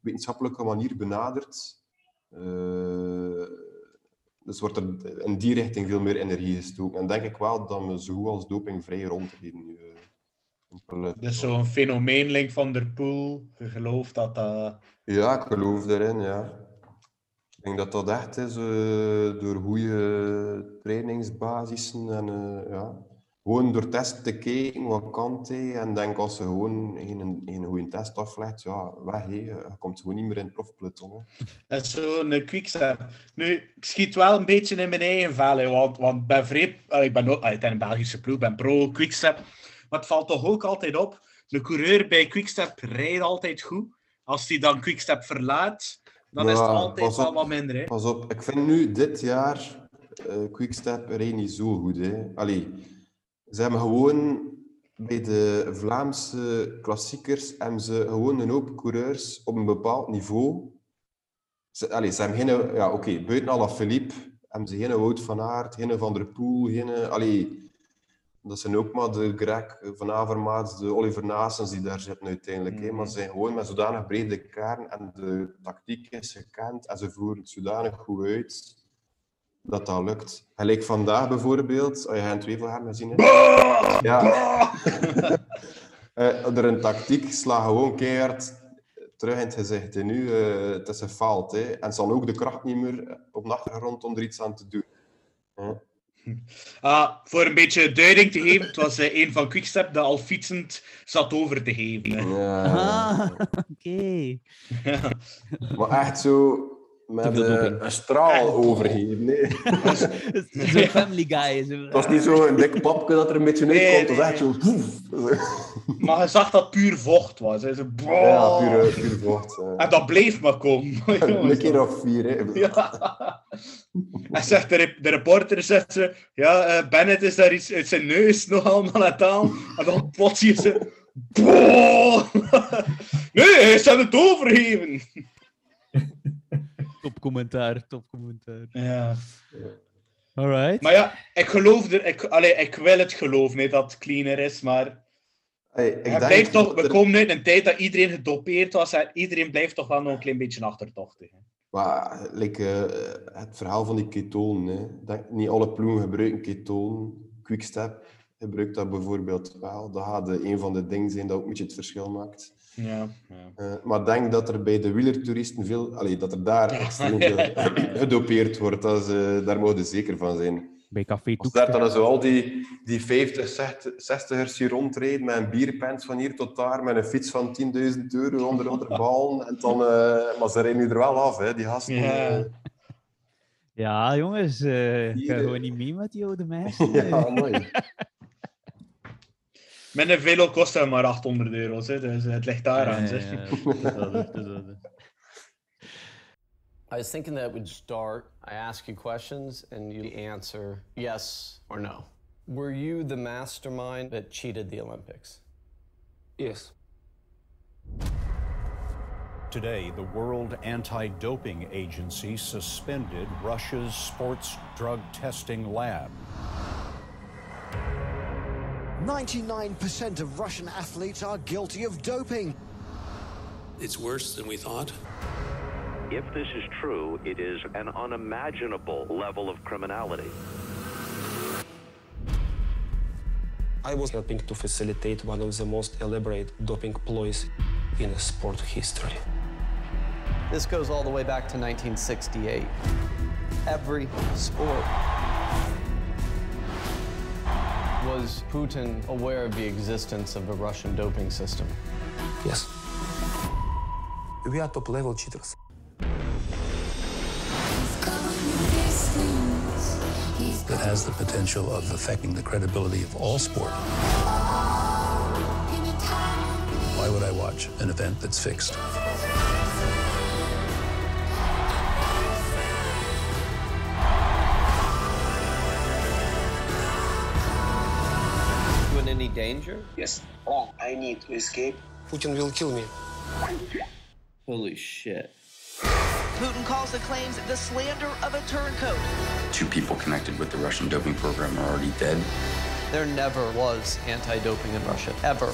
wetenschappelijke manier benaderd. Eh, dus wordt er in die richting veel meer energie gestoken. En denk ik wel dat we zo goed als dopingvrij rondrijden nu. eh, peloton. Dus zo'n fenomeen, Link van der Poel. Je gelooft dat dat... Ja, ik geloof erin, ja. Ik denk dat dat echt is eh, door goede trainingsbasissen en eh, ja, gewoon door testen te kijken, wat kan hij? En denk als ze gewoon geen, geen goede test aflegt, ja, weg. hè. Je komt gewoon niet meer in het hè. Dat is zo'n eh, quickstep. Nu, ik schiet wel een beetje in mijn eigen vel, want, want ben ah, Ik ben ook ben een Belgische ploeg, ben pro quickstep. Maar het valt toch ook altijd op, de coureur bij quickstep rijdt altijd goed. Als hij dan quickstep verlaat, dan is het altijd wel op. wat minder. Hè. Pas op, ik vind nu dit jaar eh Quickstep rijdt niet zo goed. Hè. Allee, ze hebben gewoon bij de Vlaamse klassiekers hebben ze gewoon een hoop coureurs op een bepaald niveau. Ze, allee, ze hebben geen, ja, oké, buiten Alaphilippe hebben ze geen Wout van Aert, geen Van der Poel, geen, allee, dat zijn ook maar de Greg van Avermaat, de Oliver Naasens die daar zitten uiteindelijk. hè. Maar ze zijn gewoon met zodanig brede kern en de tactiek is gekend en ze voeren het zodanig goed uit dat dat lukt. Gelijk vandaag bijvoorbeeld, als je van hem gezien hebt. Ja. Eh, er een tactiek, sla gewoon keihard terug in het gezicht. En nu, eh, het is een faalt. Hè. En ze hadden ook de kracht niet meer op de achtergrond om er iets aan te doen. Ah, voor een beetje duiding te geven, het was eh, een van Quickstep dat al fietsend zat over te geven. Ja. Ah, oké. Maar echt zo met eh, een straal overgeven. Nee. Zo'n family guy. Zo. Het was niet zo'n dik papje dat er een beetje Nee, uitkomt. Het was echt zo... poef. Maar je zag dat puur vocht was. Hè. Zo, Ja, puur, puur vocht. eh. En dat bleef maar komen. Een keer of vier. Hè. Ja. En zegt de, rep- de reporter, zegt ze, ja, eh, Bennett is daar iets uit zijn neus nog allemaal aan het halen. En dan plots zie je ze... Boah! Nee, hij is aan het overgeven. Commentaar, top commentaar. Ja. Alright. Maar ja, ik geloof er... Ik, allee, ik wil het geloven hè, dat het cleaner is, maar... Hey, ik blijft toch, dat we er- komen uit een tijd dat iedereen gedopeerd was en iedereen blijft toch wel nog een klein beetje achterdochtig. hè. Maar like, eh, het verhaal van die ketonen. Denk, niet alle ploegen gebruiken ketonen. Quickstep gebruikt dat bijvoorbeeld wel. Dat gaat een van de dingen zijn dat ook een beetje het verschil maakt. Ja, Eh, maar ik denk dat er bij de wielertoeristen veel... Allee, dat er daar extreem veel gedopeerd wordt. Dat is, eh, daar mogen we zeker van zijn. Bij Café Als daar dan zo al die, die 50, 60 60ers hier rondrijden met een bierpens van hier tot daar, met een fiets van 10.000 euro onder onder ballen. En dan, eh, maar ze rijden nu er wel af, hè, die gasten. Ja. Ja, jongens. eh ik ga gewoon niet mee met die oude meisjes. ja, mooi. Met een velo kost hij maar 800 euro's, hè, dus het ligt daar aan. Ja, ja, ja. Het is wel zo, het is wel zo. I was thinking that we'd start. I ask you questions and you answer yes or no. Were you the mastermind that cheated the Olympics? Yes. Today, the World Anti Doping Agency suspended Russia's sports drug testing lab. 99% of Russian athletes are guilty of doping. It's worse than we thought. If this is true, it is an unimaginable level of criminality. I was helping to facilitate one of the most elaborate doping ploys in sport history. This goes all the way back to 1968. Every sport. Was Putin aware of the existence of a Russian doping system? Yes. We are top level cheaters. That has the potential of affecting the credibility of all sport. Why would I watch an event that's fixed? Danger? Yes. All I need to escape. Putin will kill me. Holy shit. Putin calls the claims the slander of a turncoat. Two people connected with the Russian doping program are already dead. There never was anti doping in Russia, ever.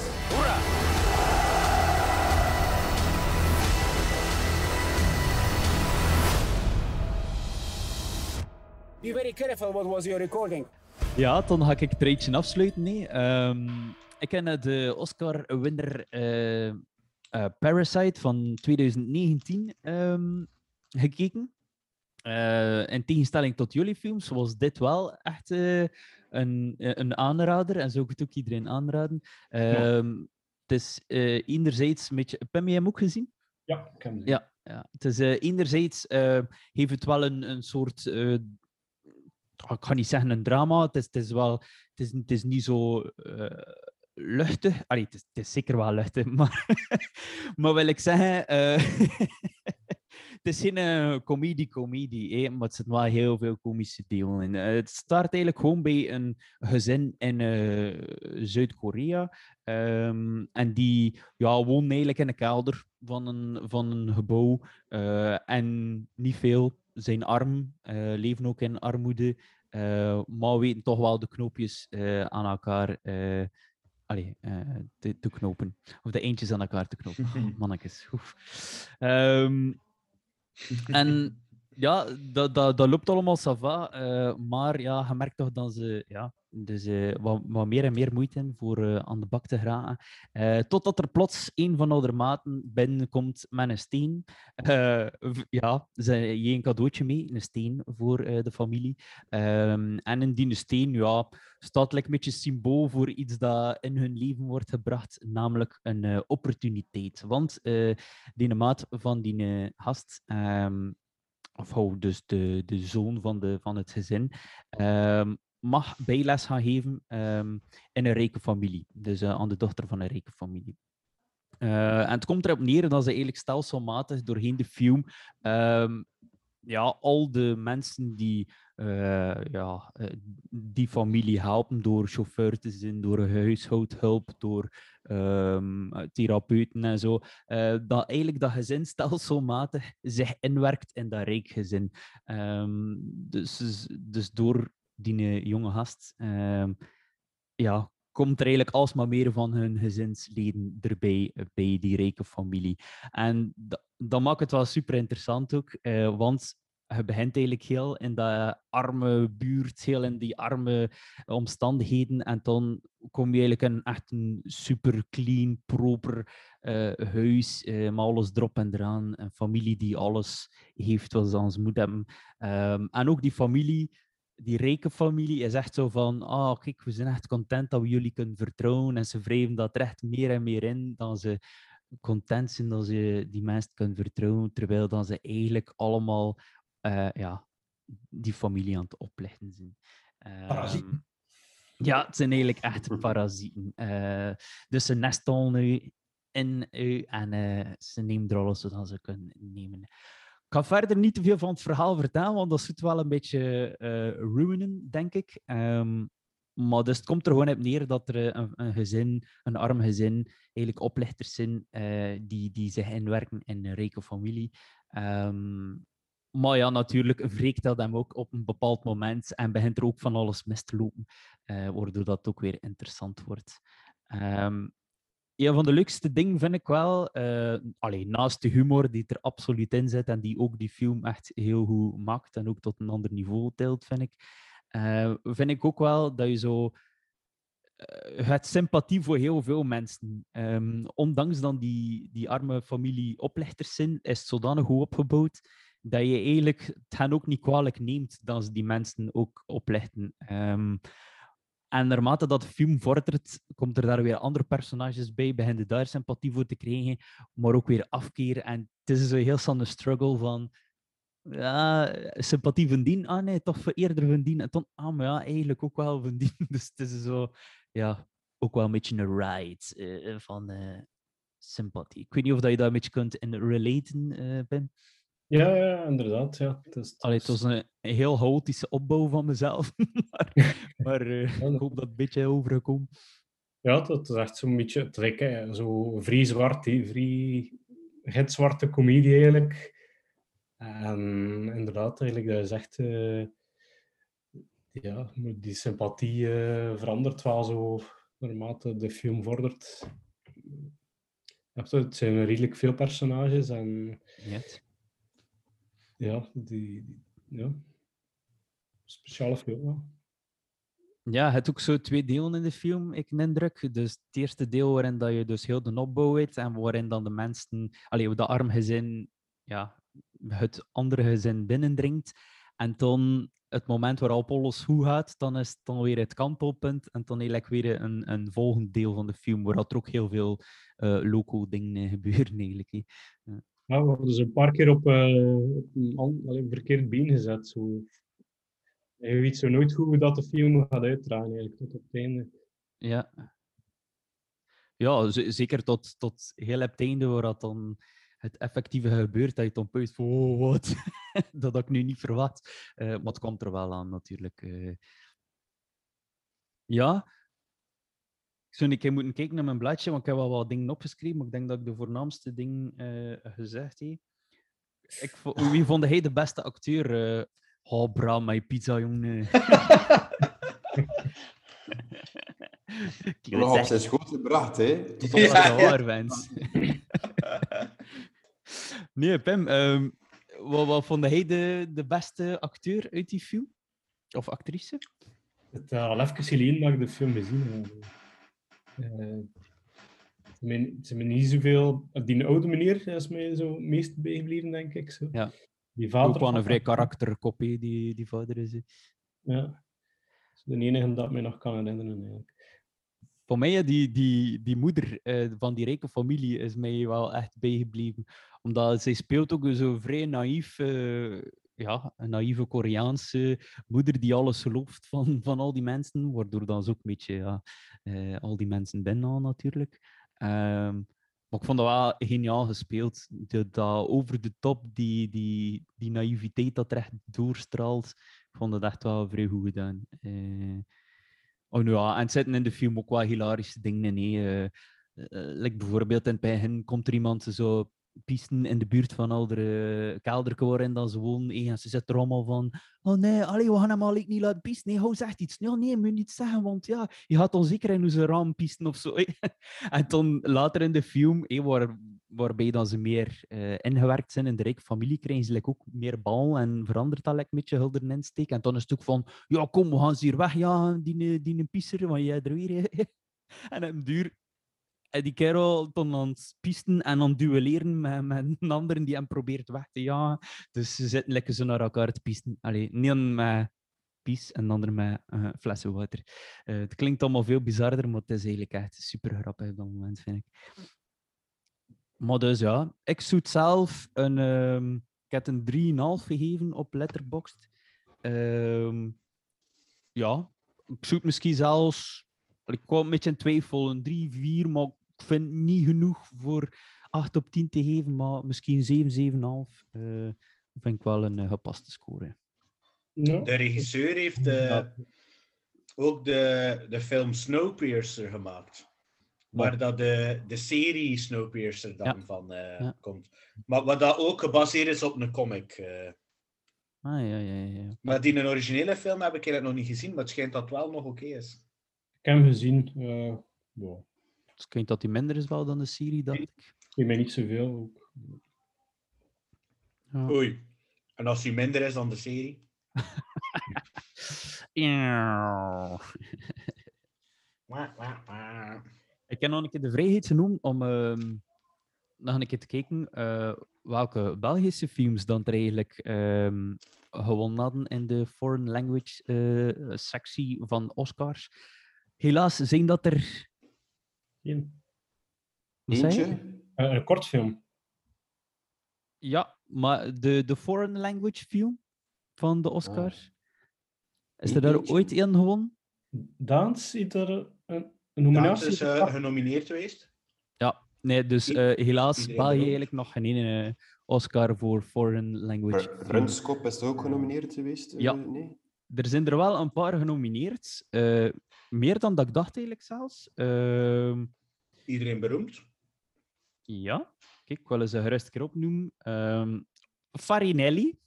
Be very careful what was your recording. Ja, dan ga ik het rijtje afsluiten. Nee. Ehm, ik heb naar de Oscar-winner eh, eh, Parasite van 2019 ehm, gekeken. Eh, in tegenstelling tot jullie films was dit wel echt eh, een, eh, een aanrader. En zou ik het ook iedereen aanraden. Ehm, Het is eh, enerzijds een beetje... Heb je hem ook gezien? Ja, ik heb hem. Ja, ja. het is eh, enerzijds eh, heeft het wel een, een soort, eh, ik ga niet zeggen een drama, het is, wel, het is, het is niet zo eh, luchtig. Allee, het, is, zeker wel luchtig, maar, maar wil ik zeggen, eh, het is geen eh, comedie-comedie, hè, maar het zitten wel heel veel komische delen in. Het start eigenlijk gewoon bij een gezin in Zuid-Korea. Ehm, en die ja, wonen eigenlijk in de kelder van een, van een gebouw. en niet veel, zijn arm, eh, leven ook in armoede. eh, maar weten toch wel de knoopjes eh, aan elkaar allee, te, te knopen. Of de eentjes aan elkaar te knopen. Oh, mannetjes. Ehm, en ja, dat, dat, dat loopt allemaal ça va, eh, maar ja, je merkt toch dat ze ja, dus, eh, wat, wat meer en meer moeite voor eh, aan de bak te geraken. Eh, totdat er plots een van de maten binnenkomt met een steen. Ja, ze je een cadeautje mee, een steen voor de familie. Ehm, en in die steen ja, staat een beetje symbool voor iets dat in hun leven wordt gebracht, namelijk een opportuniteit. Want die maat van die gast, ehm, of hou dus de, de zoon van, de, van het gezin, ehm, mag bijles gaan geven ehm, in een rijke familie. Dus eh, aan de dochter van een rijke familie. Eh, en het komt erop neer dat ze eigenlijk stelselmatig doorheen de film ehm, ja, al de mensen die eh, ja, die familie helpen door chauffeur te zijn, door huishoudhulp, door ehm, eh, therapeuten en zo, dat eigenlijk dat gezin stelselmatig zich inwerkt in dat rijk gezin. Ehm, dus, dus door die jonge gast ehm, ja, komt er eigenlijk alsmaar meer van hun gezinsleden erbij, bij die rijke familie. En dat, maakt het wel super interessant ook, eh, want je begint eigenlijk heel in dat arme buurt, heel in die arme omstandigheden. En dan kom je eigenlijk in echt een super clean, proper eh, huis, eh, met alles erop en eraan. Een familie die alles heeft wat ze aan ze moet hebben. Ehm, en ook die familie, die rijke familie, is echt zo van, ah, kijk, we zijn echt content dat we jullie kunnen vertrouwen. En ze wrijven dat er echt meer en meer in, dan ze content zijn dat ze die mensen kunnen vertrouwen, terwijl dan ze eigenlijk allemaal eh, ja, die familie aan het oplichten zijn. Parasieten. Ehm, ja, het zijn eigenlijk echt parasieten. Eh, dus ze nestelen nu in u en eh, ze nemen er alles zodat ze kunnen nemen. Ga verder niet te veel van het verhaal vertellen, want dat zit wel een beetje eh, ruinen, denk ik. Ehm, maar dus het komt er gewoon op neer dat er eh, een, gezin, een arm gezin, eigenlijk oplichters zijn eh, die, die zich inwerken in een rijke familie. Ehm, maar ja, natuurlijk wreekt dat hem ook op een bepaald moment en begint er ook van alles mis te lopen, waardoor dat ook weer interessant wordt. Ehm, een van de leukste dingen vind ik wel, eh allee, naast de humor die er absoluut in zit en die ook die film echt heel goed maakt en ook tot een ander niveau tilt, vind ik, eh, vind ik ook wel dat je zo je hebt sympathie voor heel veel mensen. Ehm, ondanks dan die, die arme familie oplichters zijn, is het zodanig goed opgebouwd dat je eigenlijk het hen ook niet kwalijk neemt dat ze die mensen ook oplichten. Ehm, en naarmate dat film vordert, komt er daar weer andere personages bij, begin je daar sympathie voor te krijgen, maar ook weer afkeer. En het is zo heel een struggle van ja, sympathie van dien. Ah nee, toch eerder van dien. En dan, ah, maar ja, eigenlijk ook wel van dien. Dus het is zo, ja, ook wel een beetje een ride eh, van eh, sympathie. Ik weet niet of dat je daar een beetje kunt in relaten, eh Ben. Ja, ja, inderdaad. Ja. Het is, Allee, het was een, heel chaotische opbouw van mezelf. maar maar eh, ik hoop dat het een beetje overgekomen. Ja, dat is echt zo'n beetje het trek, hè. Zo vrij zwart, vrij gitzwarte comedie eigenlijk. En inderdaad, eigenlijk, dat is echt... eh, ja, die sympathie eh, verandert wel zo naarmate de film vordert. Het het zijn redelijk veel personages en Yes. Ja, die, ja, speciale film. ja. Het ook zo twee delen in de film, ik de indruk. Dus het eerste deel waarin dat je dus heel de opbouw weet en waarin dan de mensen, allee, de arm gezin ja, het andere gezin binnendringt. En dan het moment waar Apollos goed gaat, dan is het dan weer het kantelpunt. En dan eigenlijk weer een, een volgend deel van de film, waar er ook heel veel eh loco dingen gebeuren eigenlijk. Ja, we hebben dus een paar keer op, eh, op een, verkeerd been gezet. Zo. Je weet zo nooit hoe dat de film gaat uitdraaien, eigenlijk, tot op het einde. Ja. Ja, zeker tot, tot heel op het einde, waar dat dan het effectieve gebeurt, dat je dan puist van, oh, wat? dat had ik nu niet verwacht. Eh, maar het komt er wel aan, natuurlijk. eh. Ja. Ik zou een keer moeten kijken naar mijn bladje, want ik heb wel wat dingen opgeschreven, maar ik denk dat ik de voornaamste dingen eh, gezegd heb. Ik, wie vond hij de beste acteur? eh oh, Bram, mijn pizza, jongen. Zeggen- zijn schoot gebracht, hè? Tot op ja, waar, wens. nee, Pim, ehm, wat, wat vond hij de, de beste acteur uit die film? Of actrice? Het is al even geleden dat ik de film gezien heb. Eh, het is me- me niet zoveel... Die oude meneer is mij zo meest bijgebleven, denk ik. Zo. Ja. Die vader Ook wel een vrij karakterkopie, die, die vader is. Ja. Dat is de enige dat mij nog kan herinneren, eigenlijk. Voor mij, die, die, die moeder eh, van die rijke familie is mij wel echt bijgebleven. Omdat zij speelt ook zo vrij naïef, eh, ja, een naïeve Koreaanse moeder die alles gelooft van, van al die mensen. Waardoor dan ze ook een beetje ja, eh, al die mensen binnen natuurlijk. Ehm, maar ik vond dat wel geniaal gespeeld. De, dat over de top, die, die, die naïviteit dat er echt doorstraalt. Ik vond dat echt wel vrij goed gedaan. Eh, Oh, nou ja, en het zitten in de film ook wel hilarische dingen in. hè. Eh, like bijvoorbeeld in het begin komt er iemand zo pisten in de buurt van al de kelderken waarin dan ze wonen. En ze zitten er allemaal van, oh nee, allee, we gaan hem al niet laten pisten. Nee, hou zegt iets. Nee, nee, moet niet zeggen, want ja, je gaat onzeker in onze raam pisten of zo. en dan later in de film, hè, waar, waarbij dan ze meer eh, ingewerkt zijn in de rijke familie, krijgen ze like, ook meer bal en verandert dat een beetje hulder insteek. En dan is het ook van, ja kom, we gaan ze hier wegjagen, die, die een pisser, want jij er weer. en op duur en die kerel dan aan het pisten en aan duelleren met, met een ander die hem probeert weg te jagen. Dus ze zitten lekker zo naar elkaar te pisten. Allee, niet met pies en de ander met eh, flessen water. Eh, het klinkt allemaal veel bizarder, maar het is eigenlijk echt super grappig op dat moment, vind ik. Maar dus ja, ik zoet zelf een... ehm, ik heb een 3,5 gegeven op Letterboxd. Ehm, ja, ik zoek misschien zelfs... Ik kwam een beetje in twijfel, een 3, 4, maar ik vind het niet genoeg voor 8 op 10 te geven, maar misschien 7, 7,5. eh vind ik wel een eh, gepaste score. De regisseur heeft eh, ook de, de film Snowpiercer gemaakt. Waar dat de, de serie Snowpiercer dan Ja. van eh, Ja. komt. Maar wat dat ook gebaseerd is op een comic. eh. Ah, ja, ja, ja, ja. Maar die een originele film heb ik nog niet gezien, maar het schijnt dat het wel nog oké is. Ik heb hem gezien. eh ja. Dus ik dat hij minder is wel dan de serie, dacht ik. Ik mij niet zoveel. Ook. Ja. Oei. En als die minder is dan de serie? Ja. Ik heb nog een keer de vrijheid genomen om ehm, nog een keer te kijken eh, welke Belgische films dan er eigenlijk ehm, gewonnen hadden in de foreign language eh, sectie van Oscars. Helaas zijn dat er... Je? Eentje? Eh, een kortfilm. Ja, maar de, de foreign language film van de Oscars. Is er daar eentje? ooit één gewonnen? Daans heeft er een, een Daans nominatie is eh, gepakt. genomineerd geweest. Ja, nee, dus eh, helaas België beroemd. eigenlijk nog geen ene eh, Oscar voor foreign language. Film. Frunskop is ook genomineerd geweest? Ja. nee? Er zijn er wel een paar genomineerd. Meer dan dat ik dacht eigenlijk zelfs. Ehm, Iedereen beroemd. ja, kijk, ik wil eens een gerust keer opnoemen. Ehm Farinelli,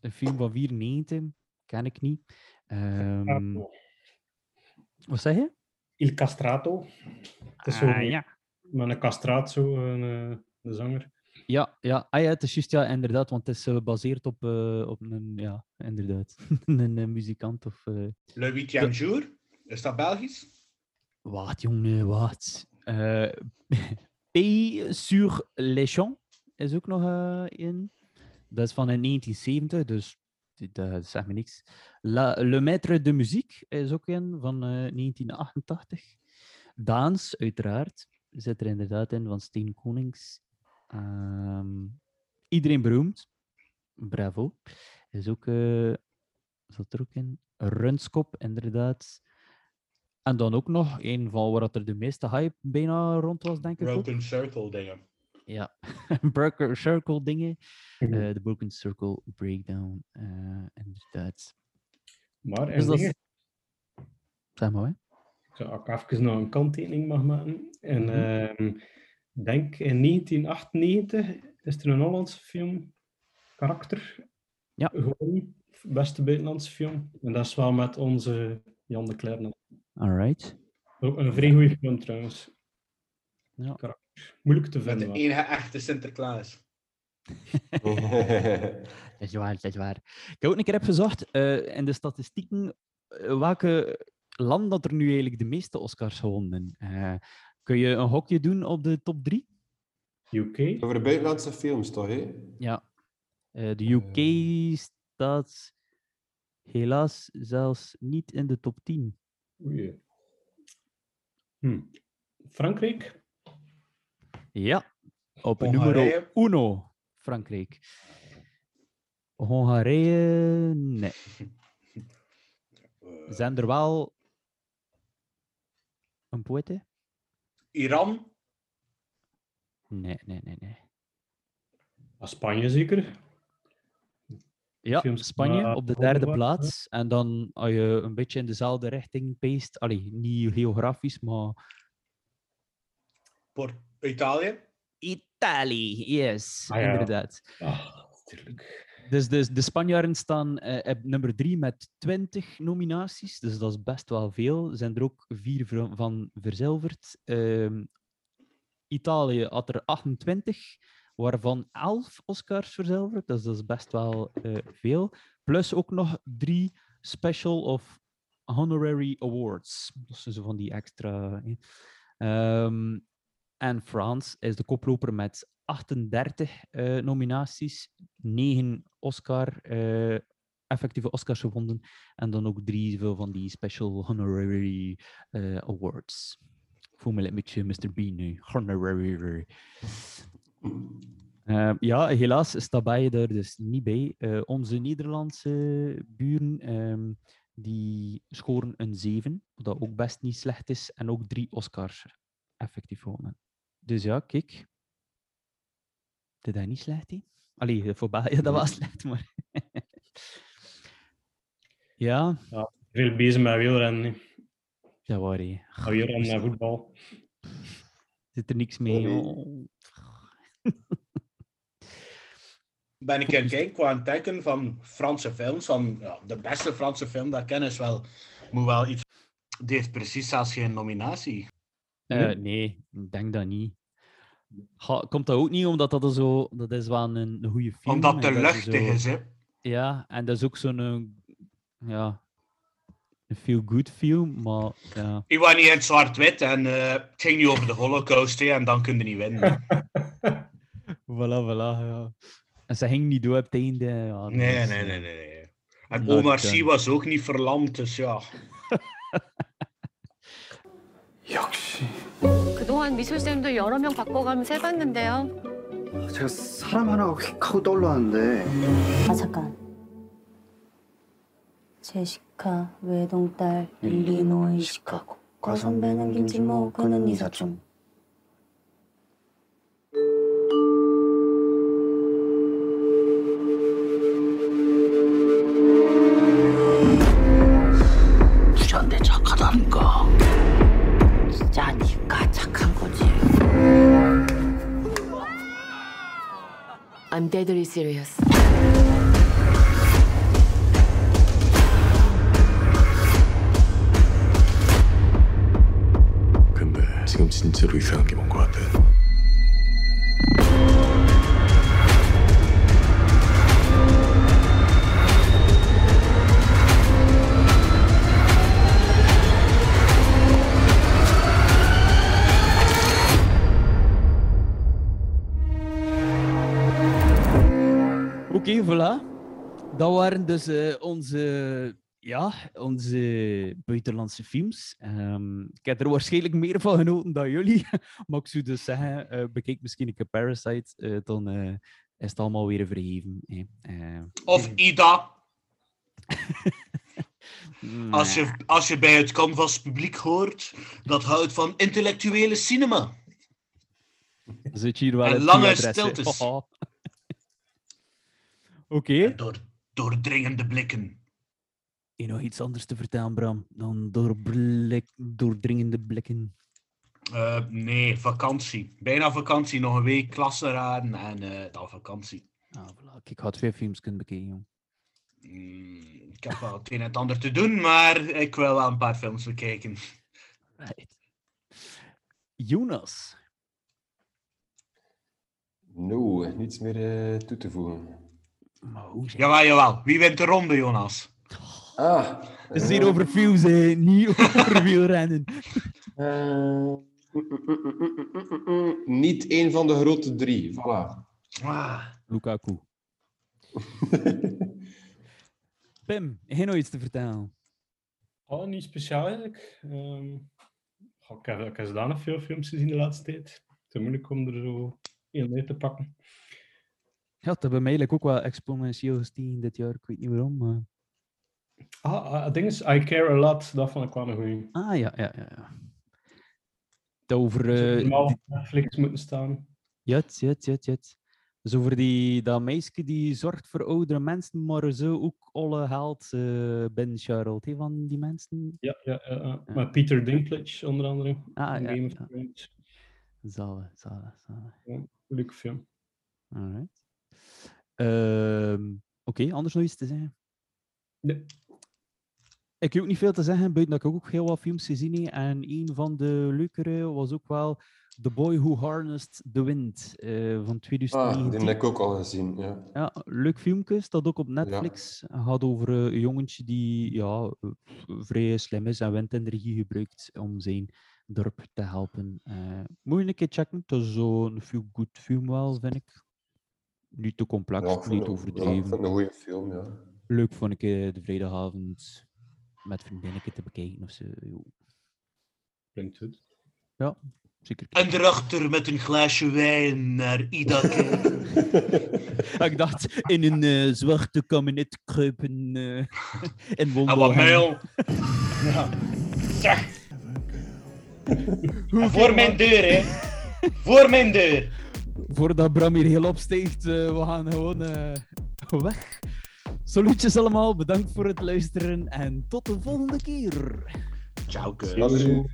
een film van 94, ken ik niet. Ehm, wat zeg je? Il Castrato. Het is zo Ah, ja. met een castraat, zo, een, eh, de zanger. Ja, ja. Ah, ja, het is juist, ja, inderdaad, want het is eh, gebaseerd op, eh, op een, ja, inderdaad, een, muzikant of... Le Huitième Jour. Is dat Belgisch? Wat, jongen, wat? Eh Pays sur les champs is ook nog eh in. Dat is van in 1970, dus dat zegt me niks. La, Le Maître de Musique is ook een van eh, 1988. Daans, uiteraard, zit er inderdaad in, van Steen Konings. Ehm, iedereen beroemd. Bravo. Is ook, eh, zat er ook in. Runskop, inderdaad. En dan ook nog een van waar dat er de meeste hype bijna rond was, denk ik. ook. Broken Circle dingen. Ja, Broken Circle dingen. Mhm. Eh, De Broken Circle Breakdown, eh, inderdaad. Maar Dus en dat is- dingen, Zeg maar, hè. Ik even nog een kanttekening mag maken. En Mhm. ehm, ik denk in 1998 is er een Hollandse film, Karakter, ja. gewonnen. Beste buitenlandse film. En dat is wel met onze Jan de Cler. Alright. Ook een vrij goede film trouwens. Ja. Karakter. Moeilijk te Met vinden. de enige echte Sinterklaas. dat is waar, dat is waar. Ik heb ook een keer heb gezocht eh, in de statistieken eh, welke land dat er nu eigenlijk de meeste Oscars gewonnen. Eh, kun je een hokje doen op de top 3? UK? Over de buitenlandse films, toch? Hè? Ja. Eh, de UK staat helaas zelfs niet in de top 10. Oei. Hm. Frankrijk? Ja, op nummer uno, Frankrijk. Hongarije, nee. Zijn er wel een poëte? Iran? Nee, nee, nee, nee. Ah, Spanje zeker? Ja, Films Spanje waar op de derde plaats. En dan als je een beetje in dezelfde richting peest, allee, niet geografisch, maar Port Italië? Italië, yes, Ah, ja. inderdaad. Ah, natuurlijk. Dus, dus de Spanjaarden staan eh, op nummer drie met 20 nominaties, dus dat is best wel veel. Er zijn er ook vier van verzilverd. Ehm, Italië had er 28, waarvan 11 Oscars verzilverd, dus dat is best wel eh, veel. Plus ook nog drie special of honorary awards. Dat zijn zo van die extra. Ehm, en France is de koploper met 38 eh, nominaties, 9 Oscar, eh, effectieve Oscars gewonnen en dan ook drie van die special honorary awards. Ik voel me een beetje Mr. Bean nu. Honorary. Eh, ja, helaas staat bij er dus niet bij. Eh, onze Nederlandse buren ehm, die scoren een 7, wat ook best niet slecht is, en ook drie Oscars effectief gewonnen. Dus ja, kijk. Dit is niet slecht, hè? Allee, voor België dat was slecht, maar... ja. Ja, veel bezig met wielrennen. Dat waar, hè. Wielrennen en voetbal. Zit er niks mee. Ben ik het kijken qua een teken van Franse films. Van, ja, de beste Franse film dat ik ken is wel, moet wel iets. Die heeft precies zelfs geen nominatie. Eh, nee, ik denk dat niet. Komt dat ook niet omdat dat er zo... Dat is wel een, een goede film. Omdat dat luchtig zo- is, hè. Ja, en dat is ook zo'n... eh, Ja... Een feel-good film, maar ja... Ik was niet in het zwart-wit en eh, het ging niet over de holocaust hè, en dan kun je niet winnen. Voilà, voilà, ja. En ze ging niet door op het einde. Ja, dat Nee, was, nee, eh, nee, nee. nee. En Omar done. Sy was ook niet verlamd, dus ja. 그동안 미술쌤도 여러 명 바꿔가면서 해봤는데요. 제가 사람 하나가 휙 하고 떠올랐는데 아 잠깐. 제시카 외동딸 일리노이 시카고 과 선배는 김진모 그는 이사촌. I'm deadly serious. 근데 지금 진짜로 이상한 게 뭔 것 같아. Dat waren dus eh, onze, ja, onze buitenlandse films. Ehm, ik heb er waarschijnlijk meer van genoten dan jullie. maar ik zou dus zeggen, eh, bekijk misschien een keer Parasite, eh, dan is het allemaal weer vergeven. hè. Eh, Of Ida. nee. Als je, als je bij het canvas publiek hoort dat houdt van intellectuele cinema. Zit je hier wel En lange stiltes. Oké. Door, doordringende blikken. Heb je nog iets anders te vertellen, Bram, dan door blik, doordringende blikken? Eh, nee, vakantie. Bijna vakantie, nog een week klasse raden en eh, dan vakantie. Ah, voilà. Ik had twee films kunnen bekijken, jong. Mm, ik heb wel het een en het ander te doen, maar ik wil wel een paar films bekijken. Right. Jonas. No, niets meer eh, toe te voegen. Maar hoe zeg Jawel, jawel. Wie wint de ronde, Jonas? Ah. Het is hier over films, hè, niet over wielrennen. Eh, niet één van de grote drie. Voilà. Ah. Lukaku. Pim, heb je nog iets te vertellen? Oh, niet speciaal eigenlijk. Ehm, ik, heb, ik heb zodanig veel films gezien de laatste tijd. Het is moeilijk om er zo heel mee te pakken. Ja, het hebben eigenlijk ook wel exponentieel gestegen dit jaar. Ik weet niet waarom, maar... Ah, ah, het ding is, I Care A Lot, dat vond ik wel een goeie. Ah, ja, ja, ja. ja. Over... Zou eh, normaal Netflix moeten staan. Jut, jut, jut, jut. Dus over die, dat meisje die zorgt voor oudere mensen, maar zo ook alle geld uh, Ben Charlotte, hè, van die mensen. Ja, ja, ja, ja. met Peter Dinklage onder andere. Ah, ja, Game of ja. Thrones. Zalig, zalig, zalig. Ja, leuke film. Alright. Ehm, Oké, anders nog iets te zeggen? Nee. Ik heb ook niet veel te zeggen, buiten dat ik ook heel wat films gezien heb. En een van de leukere was ook wel The Boy Who Harnessed the Wind eh, van Ah, 2019. die heb ik ook al gezien. Ja. Ja, leuk filmpje, staat ook op Netflix. Het gaat over een jongetje die ja, vrij slim is en windenergie gebruikt om zijn dorp te helpen. Eh moet je een keer checken, het is zo'n feel-good film wel, vind ik. Niet te complex, Ja, niet overdreven. ja, ik vond het een goede film, ja. Leuk vond ik eh, de vrijdagavond met vriendinnetje te bekijken of zo. Klinkt goed. Ja, zeker. En erachter met een glaasje wijn naar Ida kijken. ik dacht, in een eh, zwarte kabinet kruipen eh in En wat muil. Ja. Zeg. Voor mijn deur, hè. Voor mijn deur. Voordat Bram hier heel opsteegt, eh, we gaan gewoon eh, weg. Salutjes allemaal, bedankt voor het luisteren en tot de volgende keer. Ciao, ciao.